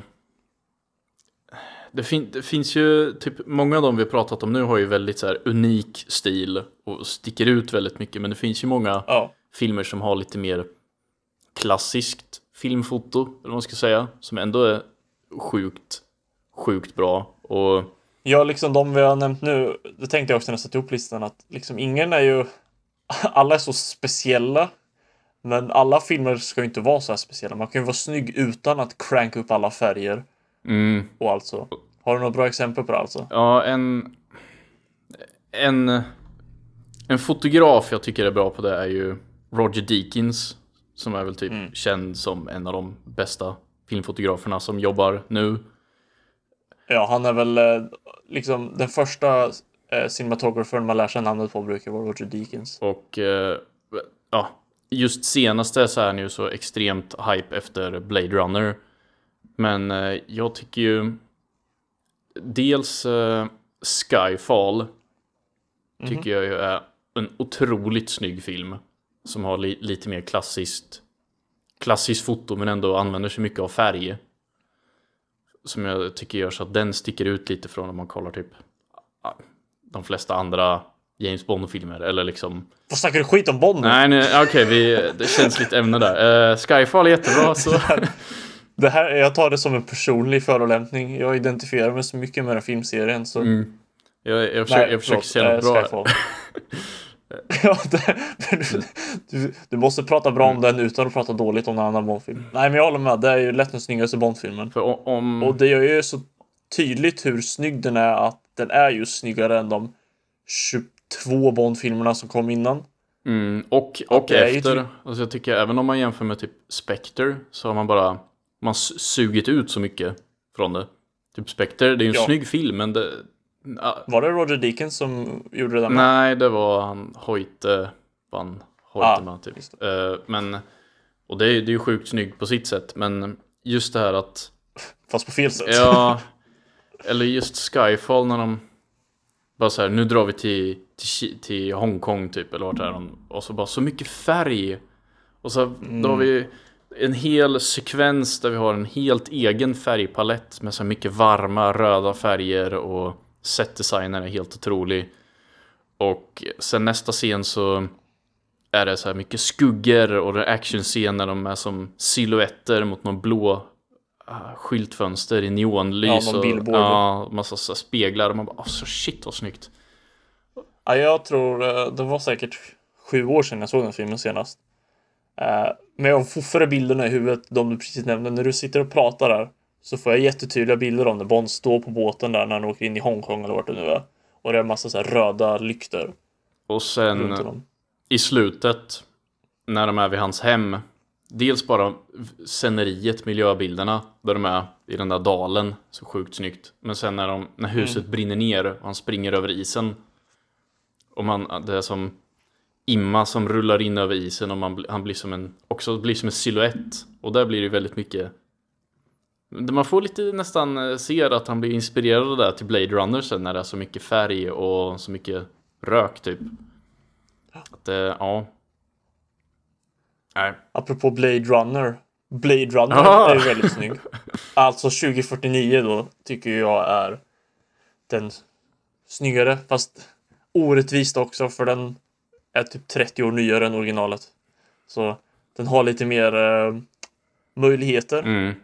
S2: det, fin, det finns ju, typ många av dem vi har pratat om nu har ju väldigt så här unik stil och sticker ut väldigt mycket. Men det finns ju många
S1: Ja.
S2: filmer som har lite mer klassiskt filmfoto, eller vad man ska säga, som ändå är sjukt, sjukt bra. Och
S1: Ja, liksom de vi har nämnt nu. Det tänkte jag också när jag satte ihop listan att liksom ingen är ju... Alla är så speciella. Men alla filmer ska ju inte vara så här speciella. Man kan ju vara snygg utan att cranka upp alla färger
S2: mm,
S1: och allt så. Har du några bra exempel på det alltså?
S2: Ja, en, en, en fotograf jag tycker är bra på det är ju Roger Deakins. Som är väl typ känd som en av de bästa filmfotograferna som jobbar nu.
S1: Ja, han är väl eh, liksom den första eh, cinematografen man lär sig namnet på brukar vara Roger Deakins.
S2: Och eh, ja, just senaste så är han ju så extremt hype efter Blade Runner. Men eh, jag tycker ju dels eh, Skyfall tycker jag ju är en otroligt snygg film. Som har li lite mer klassiskt klassiskt foto men ändå använder sig mycket av färg. Som jag tycker gör så att den sticker ut lite från om man kollar typ ja, de flesta andra James Bond-filmer eller liksom
S1: Vad snackar du skit om Bond?
S2: Nej, nej okej, vi, det känns lite ämne där. Uh, Skyfall är jättebra så.
S1: Det här, jag tar det som en personlig förolämpning. Jag identifierar mig så mycket med den här filmserien så...
S2: Mm. Jag, jag försöker, jag försöker se något
S1: eh,
S2: bra.
S1: Skyfall. ja, det, du, du, du måste prata bra
S2: Mm.
S1: om den utan att prata dåligt om en annan Bondfilm. Nej, men jag håller med. Det är ju lätt den snyggaste Bondfilmen.
S2: För om...
S1: Och det gör ju så tydligt hur snygg den är att den är ju snyggare än de 22 Bondfilmerna som kom innan.
S2: Mm, och och
S1: är ju
S2: efter.
S1: typ-
S2: Alltså jag tycker även om man jämför med typ Spectre så har man bara man sugit ut så mycket från det. Typ Spectre, det är ju en
S1: Ja.
S2: snygg film men det...
S1: Var det Roger Deakins som gjorde det där med?
S2: nej, det var han Hoyte, van Hoytema
S1: Ah,
S2: typ. Eh, men, och det är, det är ju sjukt snyggt på sitt sätt, men just det här att
S1: Fast på fel sätt.
S2: Ja, eller just Skyfall när de bara så här, nu drar vi till, till, till Hongkong typ, eller vart är de? Och så bara så mycket färg. Och så då har vi en hel sekvens där vi har en helt egen färgpalett med så mycket varma röda färger och setdesignen är helt otrolig. Och sen nästa scen så är det så här mycket skuggor och det är actionscen när de är som silhuetter mot någon blå skyltfönster i neonlys.
S1: Ja,
S2: och. Ja, massa så speglar och man bara, oh, så shit vad snyggt.
S1: Ja, jag tror eh, det var säkert sju år sedan jag såg den filmen senast. Eh, Men jag har fortfarande bilderna i huvudet, de du precis nämnde. När du sitter och pratar där så får jag jättetydliga bilder om när Bond står på båten där när han åker in i Hongkong eller vart det nu är. Och det är en massa så röda lyktor
S2: Och sen i slutet, när de är vid hans hem, dels bara sceneriet, miljöbilderna, där de är i den där dalen, så sjukt snyggt. Men sen när, de, när huset brinner ner och han springer över isen. Och man, det är som Imma som rullar in över isen och man, han blir som en, också blir som en silhuett. Och där blir det väldigt mycket man får lite nästan eh, se att han blir inspirerad där till Blade Runner sen när det är så mycket färg och så mycket rök typ. Att, eh, ja. Nej.
S1: Apropå Blade Runner. Blade Runner
S2: Ah!
S1: är väldigt snygg. Alltså 2049 då tycker jag är den snyggare. Fast orättvist också för den är typ 30 år nyare än originalet. Så den har lite mer eh, möjligheter.
S2: Mm.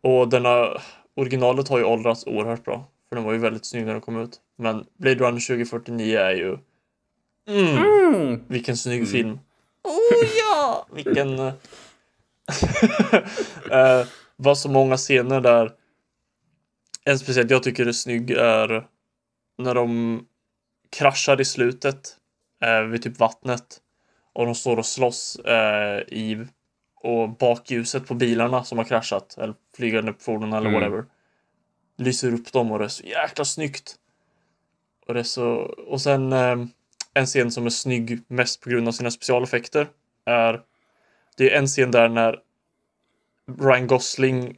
S1: Och denna originalet har ju åldrats oerhört bra. För den var ju väldigt snygg när den kom ut. Men Blade Runner 2049 är ju... Mm, vilken snygg film. Oh ja! Vilken... eh, eh, var så många scener där. En speciellt jag tycker är snygg är när de kraschar i slutet eh, vid typ vattnet. Och de står och slåss eh, i och bakljuset på bilarna som har kraschat eller flygande fordon eller
S2: Mm.
S1: whatever lyser upp dem och det är så jäkla snyggt. Och det är så och sen eh, en scen som är snygg mest på grund av sina specialeffekter är det är en scen där när Ryan Goslings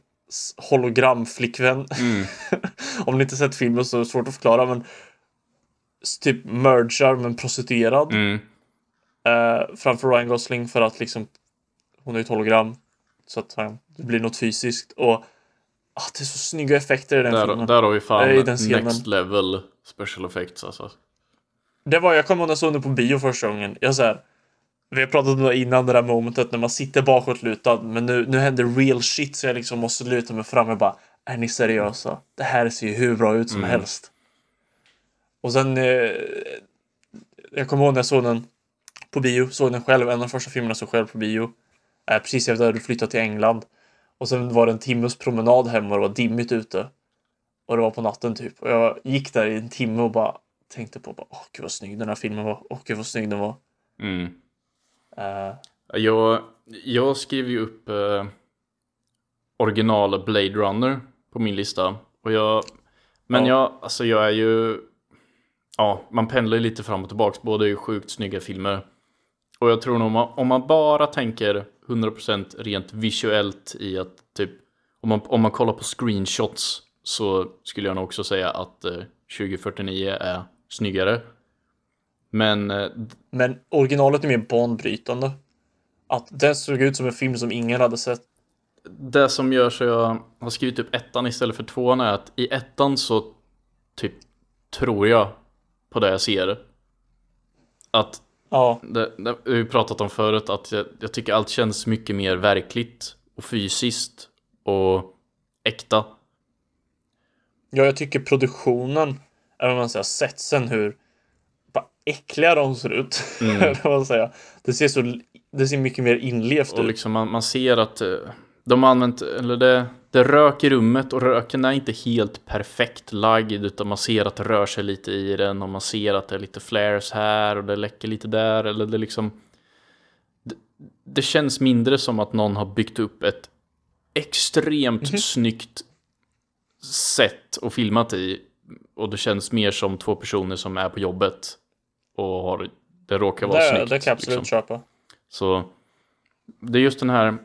S1: hologramflickvän
S2: Mm.
S1: om ni inte sett filmen så är det svårt att förklara men typ mergar med en prostituerad
S2: Mm.
S1: eh, framför Ryan Gosling för att liksom hon är ett hologram så att han, det blir något fysiskt och ah, det är så snygga effekter i den
S2: Där,
S1: filmen.
S2: där har vi fan
S1: scenen.
S2: next level special effects alltså.
S1: Det var, jag kommer ihåg när jag såg den på bio första gången. Jag så här, vi har pratat om det innan det där momentet när man sitter bakåtlutad men nu, nu händer real shit så jag liksom måste luta mig fram och bara är ni seriösa? Det här ser ju hur bra ut som
S2: Mm.
S1: helst. Och sen eh, jag kommer ihåg när jag såg den på bio, såg den själv, en av de första filmerna jag såg själv på bio. Eh, precis efter att jag hade flyttat till England. Och sen var det en timmes promenad hem och det var dimmigt ute. Och det var på natten typ. Och jag gick där i en timme och bara tänkte på bara, åh gud vad snygg den här filmen var. Åh gud vad snygg den var.
S2: Mm.
S1: Eh,
S2: Jag, jag skriver ju upp eh, original Blade Runner på min lista. Och jag, men
S1: Ja.
S2: jag, alltså jag är ju, ja, man pendlar ju lite fram och tillbaks. Båda är ju sjukt snygga filmer. Och jag tror nog om man, om man bara tänker 100% rent visuellt i att typ, om man, om man kollar på screenshots så skulle jag nog också säga att eh, 2049 är snyggare. Men eh,
S1: men originalet är mer banbrytande. Att den såg ut som en film som ingen hade sett.
S2: Det som gör så jag har skrivit upp ettan istället för tvåan är att i ettan så typ tror jag på det jag ser. Att
S1: Ja,
S2: det, det vi har pratat om förut att jag, jag tycker allt känns mycket mer verkligt och fysiskt och äkta.
S1: ja jag tycker produktionen, om man säger setsen hur bara äckliga de ser ut.
S2: Mm.
S1: Eller man säger. Det ser så, det ser mycket mer inlevt
S2: Och
S1: ut.
S2: liksom man, man ser att eh, de har använt, eller det, det rök i rummet och röken är inte helt perfekt lagd utan man ser att det rör sig lite i den och man ser att det är lite flares här och det läcker lite där eller det liksom det, det känns mindre som att någon har byggt upp ett extremt
S1: Mhm.
S2: snyggt sätt och filmat i. Och det känns mer som två personer som är på jobbet. Och har, det råkar vara
S1: Det,
S2: snyggt.
S1: det kan jag absolut
S2: liksom.
S1: köpa.
S2: Så det är just den här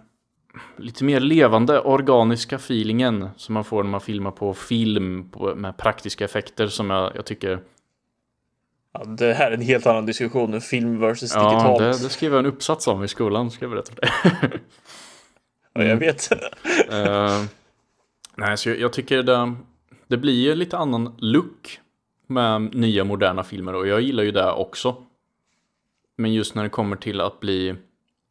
S2: lite mer levande organiska feelingen som man får när man filmar på film på, med praktiska effekter som jag, jag tycker
S1: Ja, det här är en helt annan diskussion. Film versus
S2: Ja,
S1: digitalt.
S2: det, det skrev jag en uppsats om i skolan, ska jag berätta för dig.
S1: Ja, jag vet.
S2: Eh, nej, så jag, jag tycker det, det blir ju lite annan look med nya moderna filmer och jag gillar ju det också. Men just när det kommer till att bli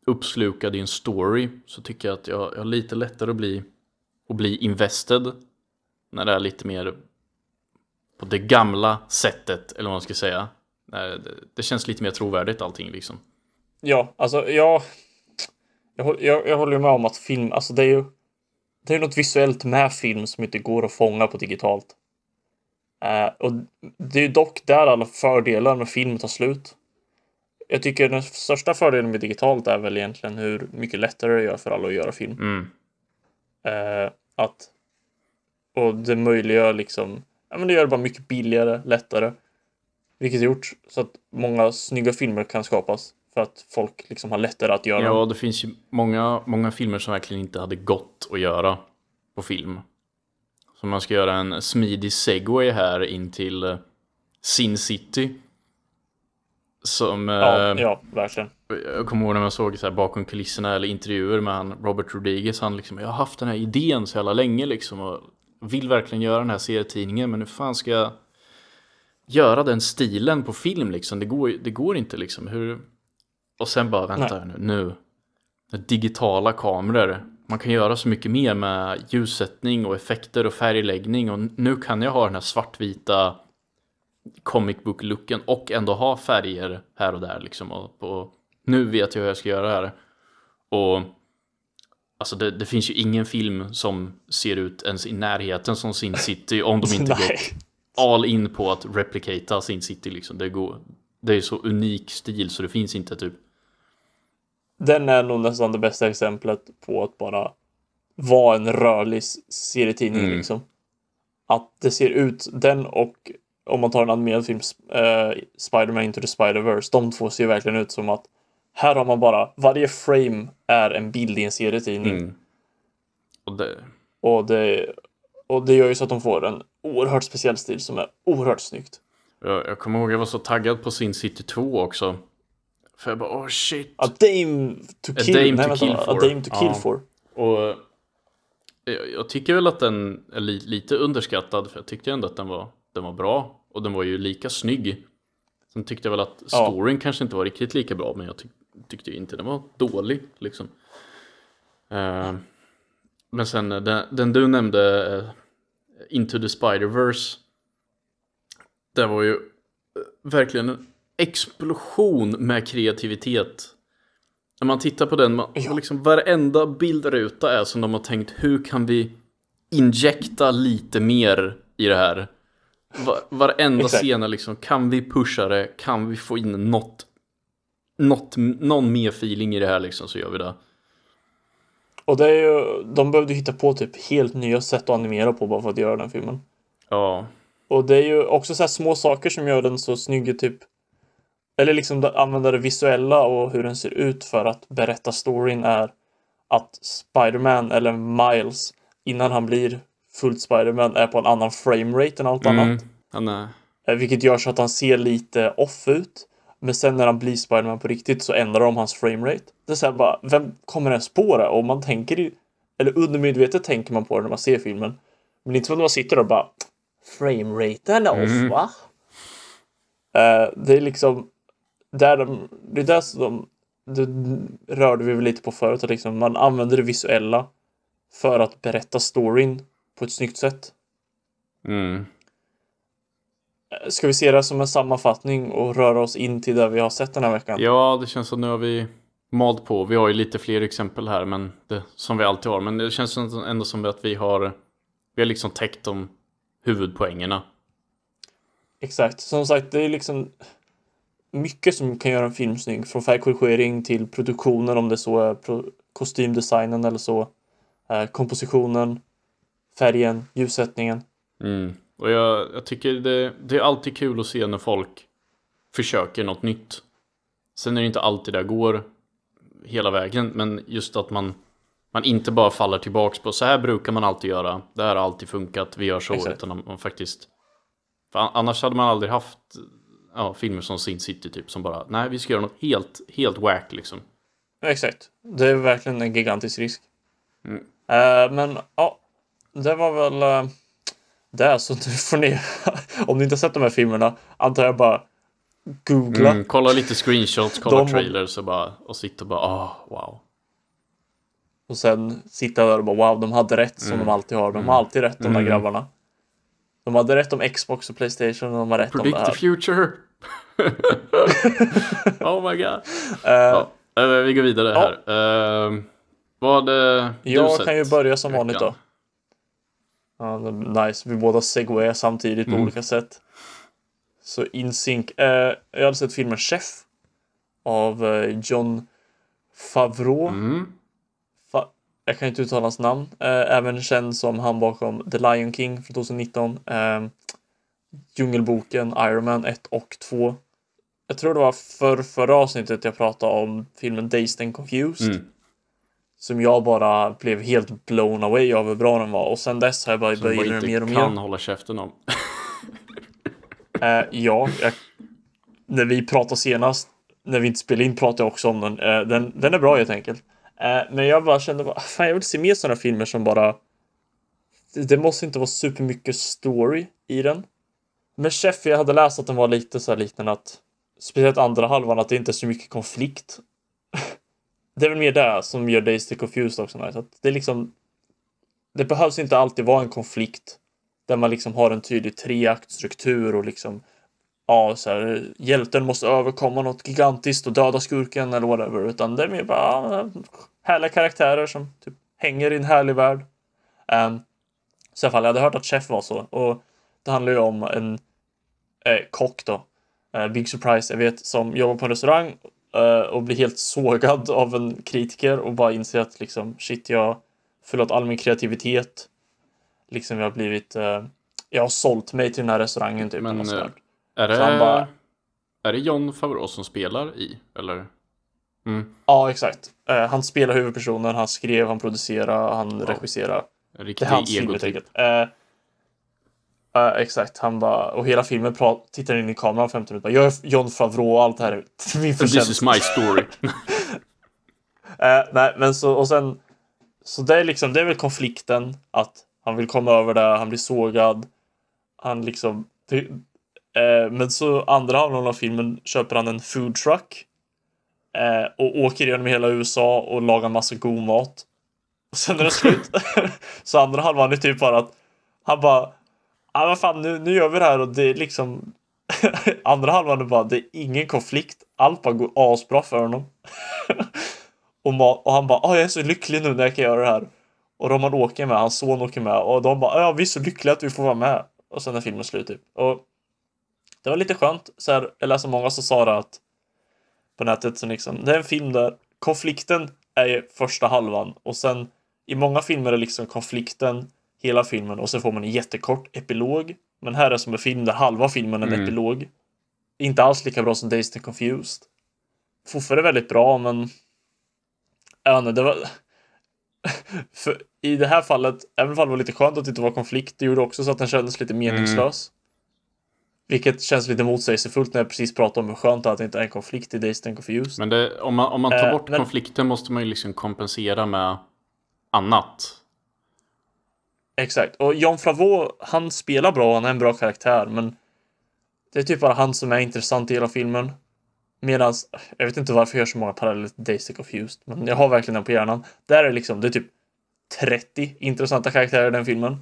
S2: uppslukad i en story så tycker jag att jag, jag har lite lättare att bli, att bli invested när det är lite mer på det gamla sättet, eller vad man ska säga. Det, det känns lite mer trovärdigt allting liksom.
S1: Ja, alltså jag, jag, jag, jag håller med om att film, alltså det är ju det är något visuellt med film som inte går att fånga på digitalt. Eh, och det är dock där alla fördelar med film tar slut. Jag tycker den största fördelen med digitalt är väl egentligen hur mycket lättare det gör för alla att göra film.
S2: Mm.
S1: Eh, att, och det möjliggör liksom, ja men det gör det bara mycket billigare, lättare. Vilket gjort så att många snygga filmer kan skapas. För att folk liksom har lättare att göra.
S2: Ja, det finns ju många, många filmer som verkligen inte hade gått att göra på film. Så man ska göra en smidig segway här in till eh, Sin City. Som,
S1: Ja,
S2: eh,
S1: ja, verkligen.
S2: jag kommer ihåg när man såg så här bakom kulisserna eller intervjuer med han Robert Rodriguez. Han liksom, jag har haft den här idén så jävla länge liksom och vill verkligen göra den här serietidningen men hur fan ska jag göra den stilen på film liksom? Det går, det går inte liksom. Hur... Och sen bara, vänta här nu, nu. Digitala kameror. Man kan göra så mycket mer med ljussättning och effekter och färgläggning och nu kan jag ha den här svartvita comic book looken och ändå ha färger här och där liksom. Och, och nu vet jag hur jag ska göra här. Och alltså det, det finns ju ingen film som ser ut ens i närheten som Sin City om de inte
S1: Nej.
S2: gått all in på att replicata Sin City liksom. Det, går, det är så unik stil så det finns inte typ
S1: Den är nog nästan det bästa exemplet på att bara vara en rörlig serietidning
S2: Mm.
S1: liksom. Att det ser ut, den och om man tar en animerad film, uh, Spider-Man Into the Spider-Verse, de två ser verkligen ut som att här har man bara, varje frame är en bild i en serietidning.
S2: Mm. Och det,
S1: Och, det, och det gör ju så att de får en oerhört speciell stil som är oerhört snyggt.
S2: jag, jag kommer ihåg jag var så taggad på Sin City 2 också. För jag bara oh shit.
S1: A Dame to
S2: A
S1: Kill,
S2: Dame
S1: nej,
S2: to Kill
S1: A
S2: for.
S1: Dame to Kill
S2: Ja.
S1: for.
S2: Och jag, jag tycker väl att den är li, lite underskattad för jag tyckte ändå att den var, den var bra. Och den var ju lika snygg. Sen tyckte jag väl att
S1: Ja.
S2: storyn kanske inte var riktigt lika bra men jag tyck, tyckte ju inte den var dålig liksom. Eh, men sen eh, den, den du nämnde eh, Into the Spider-Verse. Det var ju eh, verkligen en explosion med kreativitet. När man tittar på den, man,
S1: Ja.
S2: liksom varenda bildruta är som de har tänkt hur kan vi injekta lite mer i det här? Va, varenda
S1: Exakt.
S2: scen är liksom, kan vi pusha det? Kan vi få in något, något, någon mer feeling i det här liksom så gör vi det.
S1: Och det är ju, de behövde hitta på typ helt nya sätt att animera på bara för att göra den filmen.
S2: Ja,
S1: Och det är ju också så små saker som gör den så snygg typ. Eller liksom använda det visuella och hur den ser ut för att berätta storyn är att Spiderman eller Miles innan han blir fullt Spiderman är på en annan framerate än allt annat.
S2: mm, han är,
S1: Eh, Vilket gör så att han ser lite off ut. Men sen när han blir Spiderman på riktigt så ändrar de hans framerate. Det är så här bara, vem kommer ens på det? Och man tänker i, eller undermedvetet tänker man på det när man ser filmen. Men inte som att man sitter där och bara, frameraten är off
S2: Mm.
S1: va? Eh, det är liksom, där de, det är där som de, det rörde vi väl lite på förut, att liksom man använder det visuella för att berätta storyn på ett snyggt sätt.
S2: mm.
S1: Ska vi se det som en sammanfattning och röra oss in till det vi har sett den här veckan?
S2: Ja, det känns som nu har vi malt på. Vi har ju lite fler exempel här, men det, som vi alltid har. Men det känns ändå som att vi har, vi har liksom täckt de huvudpoängerna.
S1: Exakt. Som sagt, det är liksom mycket som kan göra en film snygg. Från färgkorrigering till produktionen om det så är kostymdesignen eller så. Eh, kompositionen, färgen, ljussättningen.
S2: Mm. Och jag, jag tycker det, det är alltid kul att se när folk försöker något nytt. Sen är det inte alltid det går hela vägen, men just att man, man inte bara faller tillbaks på så här brukar man alltid göra, det här har alltid funkat, vi gör så,
S1: Exakt.
S2: utan man, faktiskt annars hade man aldrig haft ja, filmer som Sin City typ som bara, nej vi ska göra något helt, helt wack liksom.
S1: Exakt. Det är verkligen en gigantisk risk.
S2: Mm.
S1: Eh, men ja, det var väl uh, det. Så nu får ni, om ni inte har sett de här filmerna, antar jag bara googla.
S2: Mm, kolla lite screenshots, kolla
S1: De-
S2: trailers och bara, och sitta och bara, ah, wow.
S1: Och sen sitta där och bara wow, de hade rätt som
S2: Mm.
S1: de alltid har. De har alltid rätt, de där
S2: Mm.
S1: grabbarna. De hade rätt om Xbox och Playstation och de har rätt om
S2: Predict
S1: det
S2: the
S1: här.
S2: future! oh my god.
S1: Eh,
S2: Ja, eh, vi går vidare här. Uh, vad hade du
S1: jag
S2: sett
S1: kan ju börja som
S2: i
S1: vanligt då.
S2: veckan?
S1: Det- nice, vi båda segwayar samtidigt på
S2: Mm.
S1: olika sätt. Så in sync. Eh, jag hade sett filmen Chef av eh, John Favreau.
S2: Mm.
S1: Fa- jag kan inte uttala hans namn. Eh, även känd som han bakom The Lion King från 2019. Djungelboken, Iron Man 1 och 2. Jag tror det var för förra avsnittet jag pratade om filmen Dazed and Confused.
S2: Mm.
S1: Som jag bara blev helt blown away av hur bra den var. Och sen dess har jag bara
S2: Som
S1: börjat gilla den mer och
S2: kan
S1: mer.
S2: hålla käften om.
S1: Eh, ja, jag, när vi pratade senast, när vi inte spelade in, pratade jag också om den. Eh, den, den är bra helt enkelt. Eh, men jag bara kände, bara, fan jag vill se mer sådana filmer som bara... Det, det måste inte vara supermycket story i den. Men Chef, jag hade läst att den var lite så här liten att, speciellt andra halvan, att det inte är så mycket konflikt. det är väl mer det som gör Days to Confused också nice. Att det är liksom... Det behövs inte alltid vara en konflikt där man liksom har en tydlig treaktstruktur och liksom ja, så här, hjälten måste överkomma något gigantiskt och döda skurken eller whatever. Utan det är mer bara härliga karaktärer som typ hänger i en härlig värld. Um, så i alla fall, jag hade hört att Chef var så. Och det handlar ju om en eh, kock då. Eh, big surprise, jag vet, som jobbar på en restaurang eh, och blir helt sågad av en kritiker och bara inser att liksom shit, jag förlorat all min kreativitet. Liksom jag har blivit, eh, jag har sålt mig till den här restaurangen typ.
S2: Men, eh. Är det,
S1: bara-
S2: är det John Favreau som spelar i? Eller? Mm.
S1: Ja, exakt. Eh, han spelar huvudpersonen, han skrev, han producerade, han
S2: Ja.
S1: regisserade.
S2: En
S1: Det
S2: riktig
S1: är hans film helt
S2: egotyp.
S1: enkelt. Eh, exakt, han bara, och hela filmen tittar in i kameran 15 minuter. Jag är John Favreau och allt det här är min
S2: This is
S1: förtjänst.
S2: my story.
S1: Eh, nej, men så, och sen, så det är liksom, det är väl konflikten att han vill komma över det, han blir sågad. Han liksom, det, eh, men så andra halvan av filmen köper han en food truck. Eh, och åker genom hela USA och lagar massa god mat. Och sen är det slut. så andra halvan är typ bara att han bara, ja vad fan nu, nu gör vi det här och det är liksom andra halvan är bara, det är ingen konflikt. Allt bara går asbra för honom. och, ma- och han bara, ah, jag är så lycklig nu när jag kan göra det här. Och Roman åker med, hans son åker med och de bara, ah, ja vi är så lyckliga att vi får vara med. Och sen är filmen slut typ. Och det var lite skönt. Så här, jag läste många som sa det att på nätet så liksom, det är en film där konflikten är första halvan och sen i många filmer är liksom konflikten hela filmen och sen får man en jättekort epilog. Men här är som en film där halva filmen är en
S2: Mm.
S1: epilog. Inte alls lika bra som Dazed and Confused. Fortfarande väldigt bra men jag vet inte, det var för i det här fallet, även om det var lite skönt att det inte var konflikt, det gjorde också så att den kändes lite meningslös. Vilket känns lite motsägelsefullt när jag precis pratade om hur skönt det är att det inte är en konflikt i Dazed and Confused.
S2: Men det, om, man, om man tar
S1: Eh,
S2: bort
S1: men-
S2: konflikten måste man ju liksom kompensera med annat.
S1: Exakt. Och John Favreau, han spelar bra, han är en bra karaktär, men det är typ bara han som är intressant i hela filmen. Medan, jag vet inte varför jag gör så många paralleller till Daisy Confused, men jag har verkligen den på hjärnan. Där är liksom, det är typ 30 intressanta karaktärer i den filmen.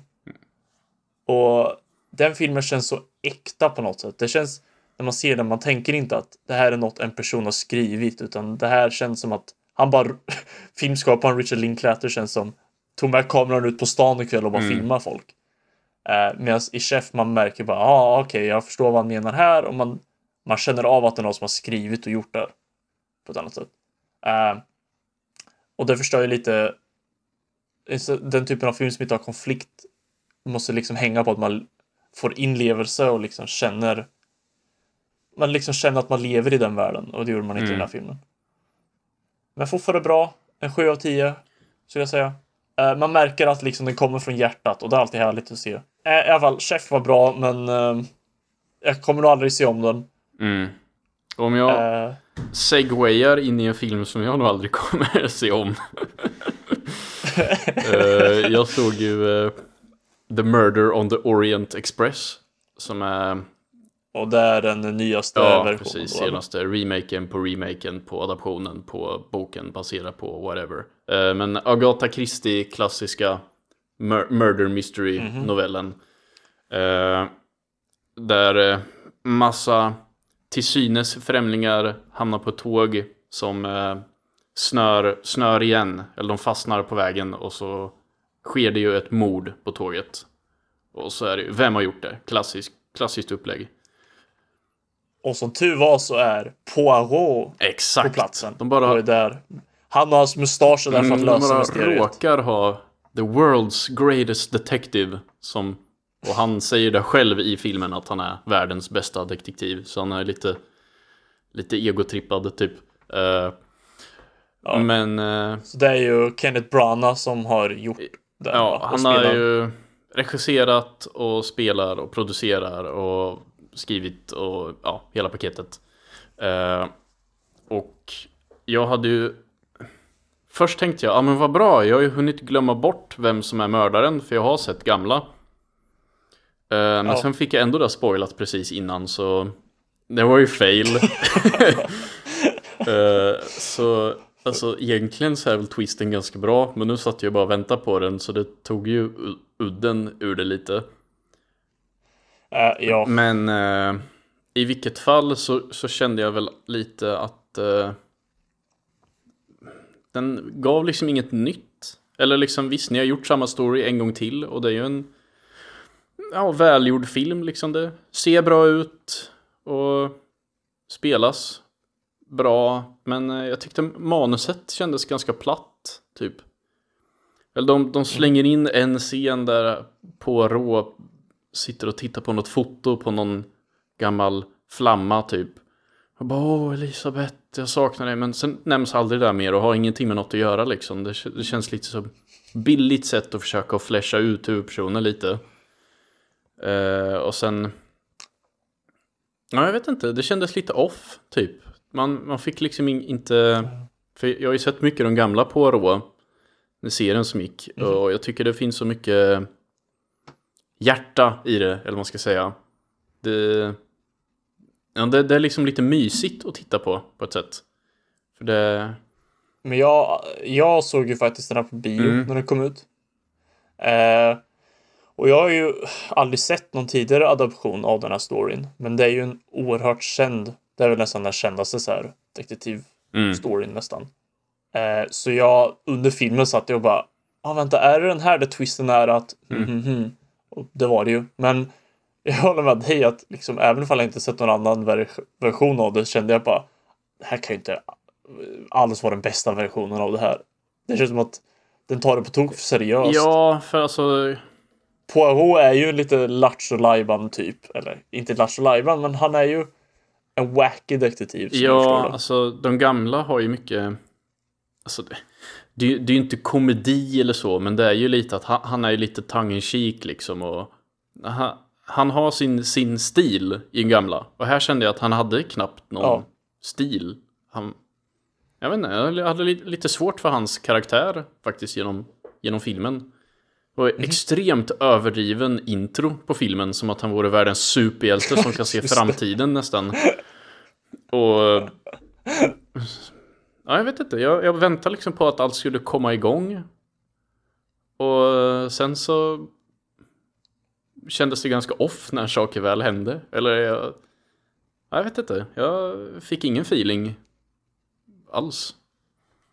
S1: Och den filmen känns så äkta på något sätt. Det känns, när man ser den, man tänker inte att det här är något en person har skrivit, utan det här känns som att han bara, filmskaparen Richard Linklater känns som, tog med kameran ut på stan ikväll och bara
S2: Mm.
S1: filmar folk. Eh, Medan i Chef man märker bara, ja ah, okej, jag förstår vad han menar här och man, man känner av att det är någon som har skrivit och gjort det på ett annat sätt. Eh, och det förstör ju lite den typen av film som inte har konflikt måste liksom hänga på att man får inlevelse och liksom känner man liksom känner att man lever i den världen och det gjorde man inte mm. i den här filmen. Men fortfarande bra. En 7 av 10 skulle jag säga. Uh, man märker att liksom den kommer från hjärtat och det är alltid härligt att se. Uh, I alla fall, Chef var bra men uh, jag kommer nog aldrig se om den.
S2: Mm. Om jag uh, segwayar in i en film som jag nog aldrig kommer se om. jag såg ju The Murder on the Orient Express. Som är...
S1: Och det är den nyaste
S2: ja,
S1: versionen?
S2: precis. Då, senaste remaken på remaken på adaptionen på boken baserad på whatever. Uh, men Agatha Christie klassiska mur murder mystery mm -hmm. novellen. Uh, där uh, massa till synes främlingar hamnar på ett tåg som snör, snör igen. Eller de fastnar på vägen och så sker det ju ett mord på tåget. Och så är det ju, vem har gjort det? Klassisk, klassiskt upplägg.
S1: Och som tur var så är Poirot
S2: Exakt.
S1: på platsen.
S2: De bara...
S1: Och är där. Han har hans mustasch där för att lösa
S2: mm, mysteriet. Råkar ha the world's greatest detective som och han säger det själv i filmen att han är världens bästa detektiv. Så han är lite lite egotrippad typ. Uh, ja. Men... Uh,
S1: så det är ju Kenneth Branagh som har gjort
S2: den, ja, han har ju regisserat och spelar och producerar och skrivit och ja, hela paketet. Uh, och jag hade ju Först tänkte jag, ja men vad bra, jag har ju hunnit glömma bort vem som är mördaren för jag har sett gamla. Uh, men ja. sen fick jag ändå det spoilat precis innan så det var ju fail. uh, så Alltså egentligen så är väl twisten ganska bra Men nu satt jag bara och väntade på den Så det tog ju udden ur det lite uh,
S1: Ja
S2: Men I vilket fall så, så, kände jag väl lite att den gav liksom inget nytt Eller liksom visst ni har gjort samma story en gång till Och det är ju en Ja välgjord film liksom det Ser bra ut Och Spelas bra, men eh, jag tyckte manuset kändes ganska platt, typ. Eller de, de slänger in en scen där på rå sitter och tittar på något foto på någon gammal flamma, typ. Och bara åh Elisabeth, jag saknar dig. Men sen nämns aldrig det där mer och har ingenting med något att göra liksom. Det, det känns lite som billigt sätt att försöka flasha ut huvudpersonen lite. Uh, och sen... Ja, jag vet inte. Det kändes lite off, typ. Man, man fick liksom inte... För jag har ju sett mycket de gamla. När serien som gick. Mm. Och jag tycker det finns så mycket hjärta i det, eller vad man ska säga. Det, ja, det, det, är liksom lite mysigt att titta på, på ett sätt. För det...
S1: Men jag, jag såg ju faktiskt den här på bio mm. när den kom ut. Eh, och jag har ju aldrig sett någon tidigare adaption av den här storyn. Men det är ju en oerhört känd det är väl nästan den kändaste så här detektivstoryn mm. nästan. Eh, så jag under filmen satt jag och bara, ja ah, vänta, är det den här där twisten är att, mm. Mm, mm, och det var det ju. Men jag håller med dig att liksom, även om jag inte sett någon annan ver version av det kände jag bara, det här kan ju inte alls vara den bästa versionen av det här. Det känns som att den tar det på tok för seriöst.
S2: Ja, för alltså
S1: Poirot är ju lite Lattjo Lajban typ. Eller inte Lattjo Lajban, men han är ju en wacky detektiv.
S2: Ja, alltså de gamla har ju mycket... Alltså, det, det, det är ju inte komedi eller så, men det är ju lite att han, han är ju lite tongue in liksom. Och han, han, har sin, sin stil i den gamla. Och här kände jag att han hade knappt någon ja. stil. Han, jag vet inte, jag hade lite svårt för hans karaktär faktiskt genom, genom filmen. Och mm. extremt överdriven intro på filmen Som att han vore världens superhjälte som kan se framtiden nästan Och Ja, jag vet inte. Jag, jag väntade liksom på att allt skulle komma igång Och sen så Kändes det ganska off när saker väl hände Eller jag Jag vet inte. Jag fick ingen feeling Alls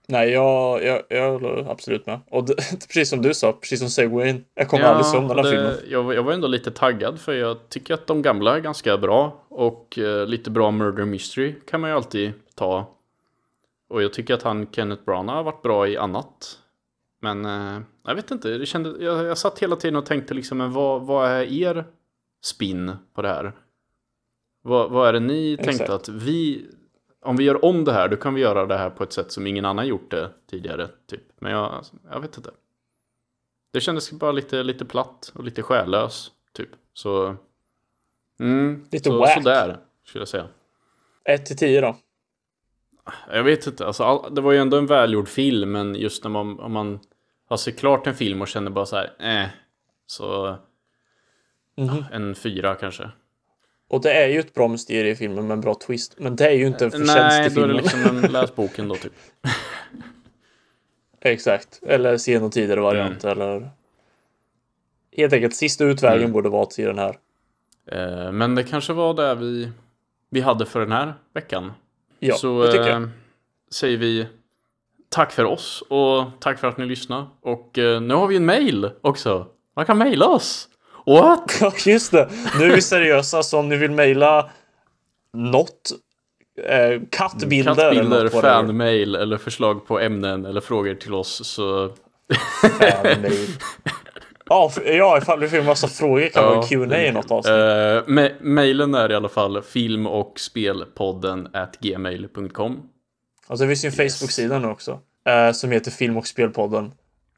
S1: Nej, jag, jag, jag håller absolut med. Och det, precis som du sa, precis som Segwayn. Jag kommer ja, aldrig se om den här det, filmen.
S2: Jag, jag, var ändå lite taggad för jag tycker att de gamla är ganska bra. Och uh, lite bra murder mystery kan man ju alltid ta. Och jag tycker att han, Kenneth Branagh, har varit bra i annat. Men eh, jag vet inte, det kände, jag, jag satt hela tiden och tänkte liksom, men vad, vad är er spin på det här? Vad, vad är det ni
S1: Exakt.
S2: tänkte att vi, om vi gör om det här, då kan vi göra det här på ett sätt som ingen annan gjort det tidigare, typ. Men jag, jag vet inte. Det kändes bara lite, lite platt och lite själlös, typ. Så, mm,
S1: Lite
S2: så,
S1: whack.
S2: sådär, skulle jag säga.
S1: 1 till 10 då.
S2: Jag vet inte, alltså, all, det var ju ändå en välgjord film, men just när man, om man har sett klart en film och känner bara så här, eh, så
S1: Mhm.
S2: en fyra kanske.
S1: Och det är ju ett bra mysterium i filmen med en bra twist. Men det är ju inte en förtjänst
S2: Nej,
S1: i
S2: då är det
S1: filmen.
S2: liksom en läs boken då typ.
S1: Exakt. Eller sen och tidigare variant. Eller... Helt enkelt, sista utvägen
S2: Mm.
S1: borde vara till den här.
S2: Eh, men det kanske var det vi, vi hade för den här veckan.
S1: Ja,
S2: så
S1: det tycker jag.
S2: eh, säger vi tack för oss och tack för att ni lyssnade. Och eh, nu har vi en mail också. Man kan mejla oss. What?
S1: Ja, just det. Nu är vi seriösa, så om ni vill mejla något, eh, kattbilder, eller
S2: Kattbilder, fanmail eller förslag på ämnen eller frågor till oss så
S1: Fanmail. Ja, ja, ifall får en massa frågor kan
S2: Ja.
S1: vara Q&A i något avsnitt.
S2: Uh, ma- mailen är i alla fall film och spelpodden at gmail.com.
S1: Alltså det finns ju en Facebook-sida nu också. eh, som heter Film och spelpodden.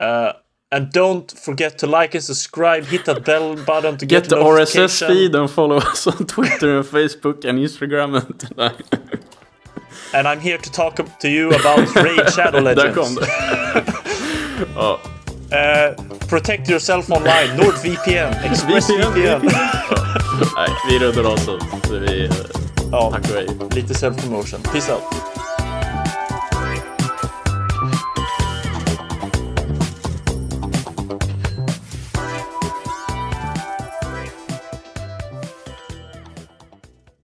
S1: Eh, and don't forget to like and subscribe, hit that bell button to get,
S2: Get the. RSS feed and follow us on Twitter and Facebook and Instagram. Nej,
S1: And I'm here to talk to you about Raid Shadow
S2: Där
S1: Legends.
S2: kom det. ja,
S1: Eh, protect yourself online, NordVPN, ExpressVPN.
S2: Nej, vi rundar av så. så vi, eh,
S1: ja,
S2: tack och hej.
S1: lite self-promotion. Peace out.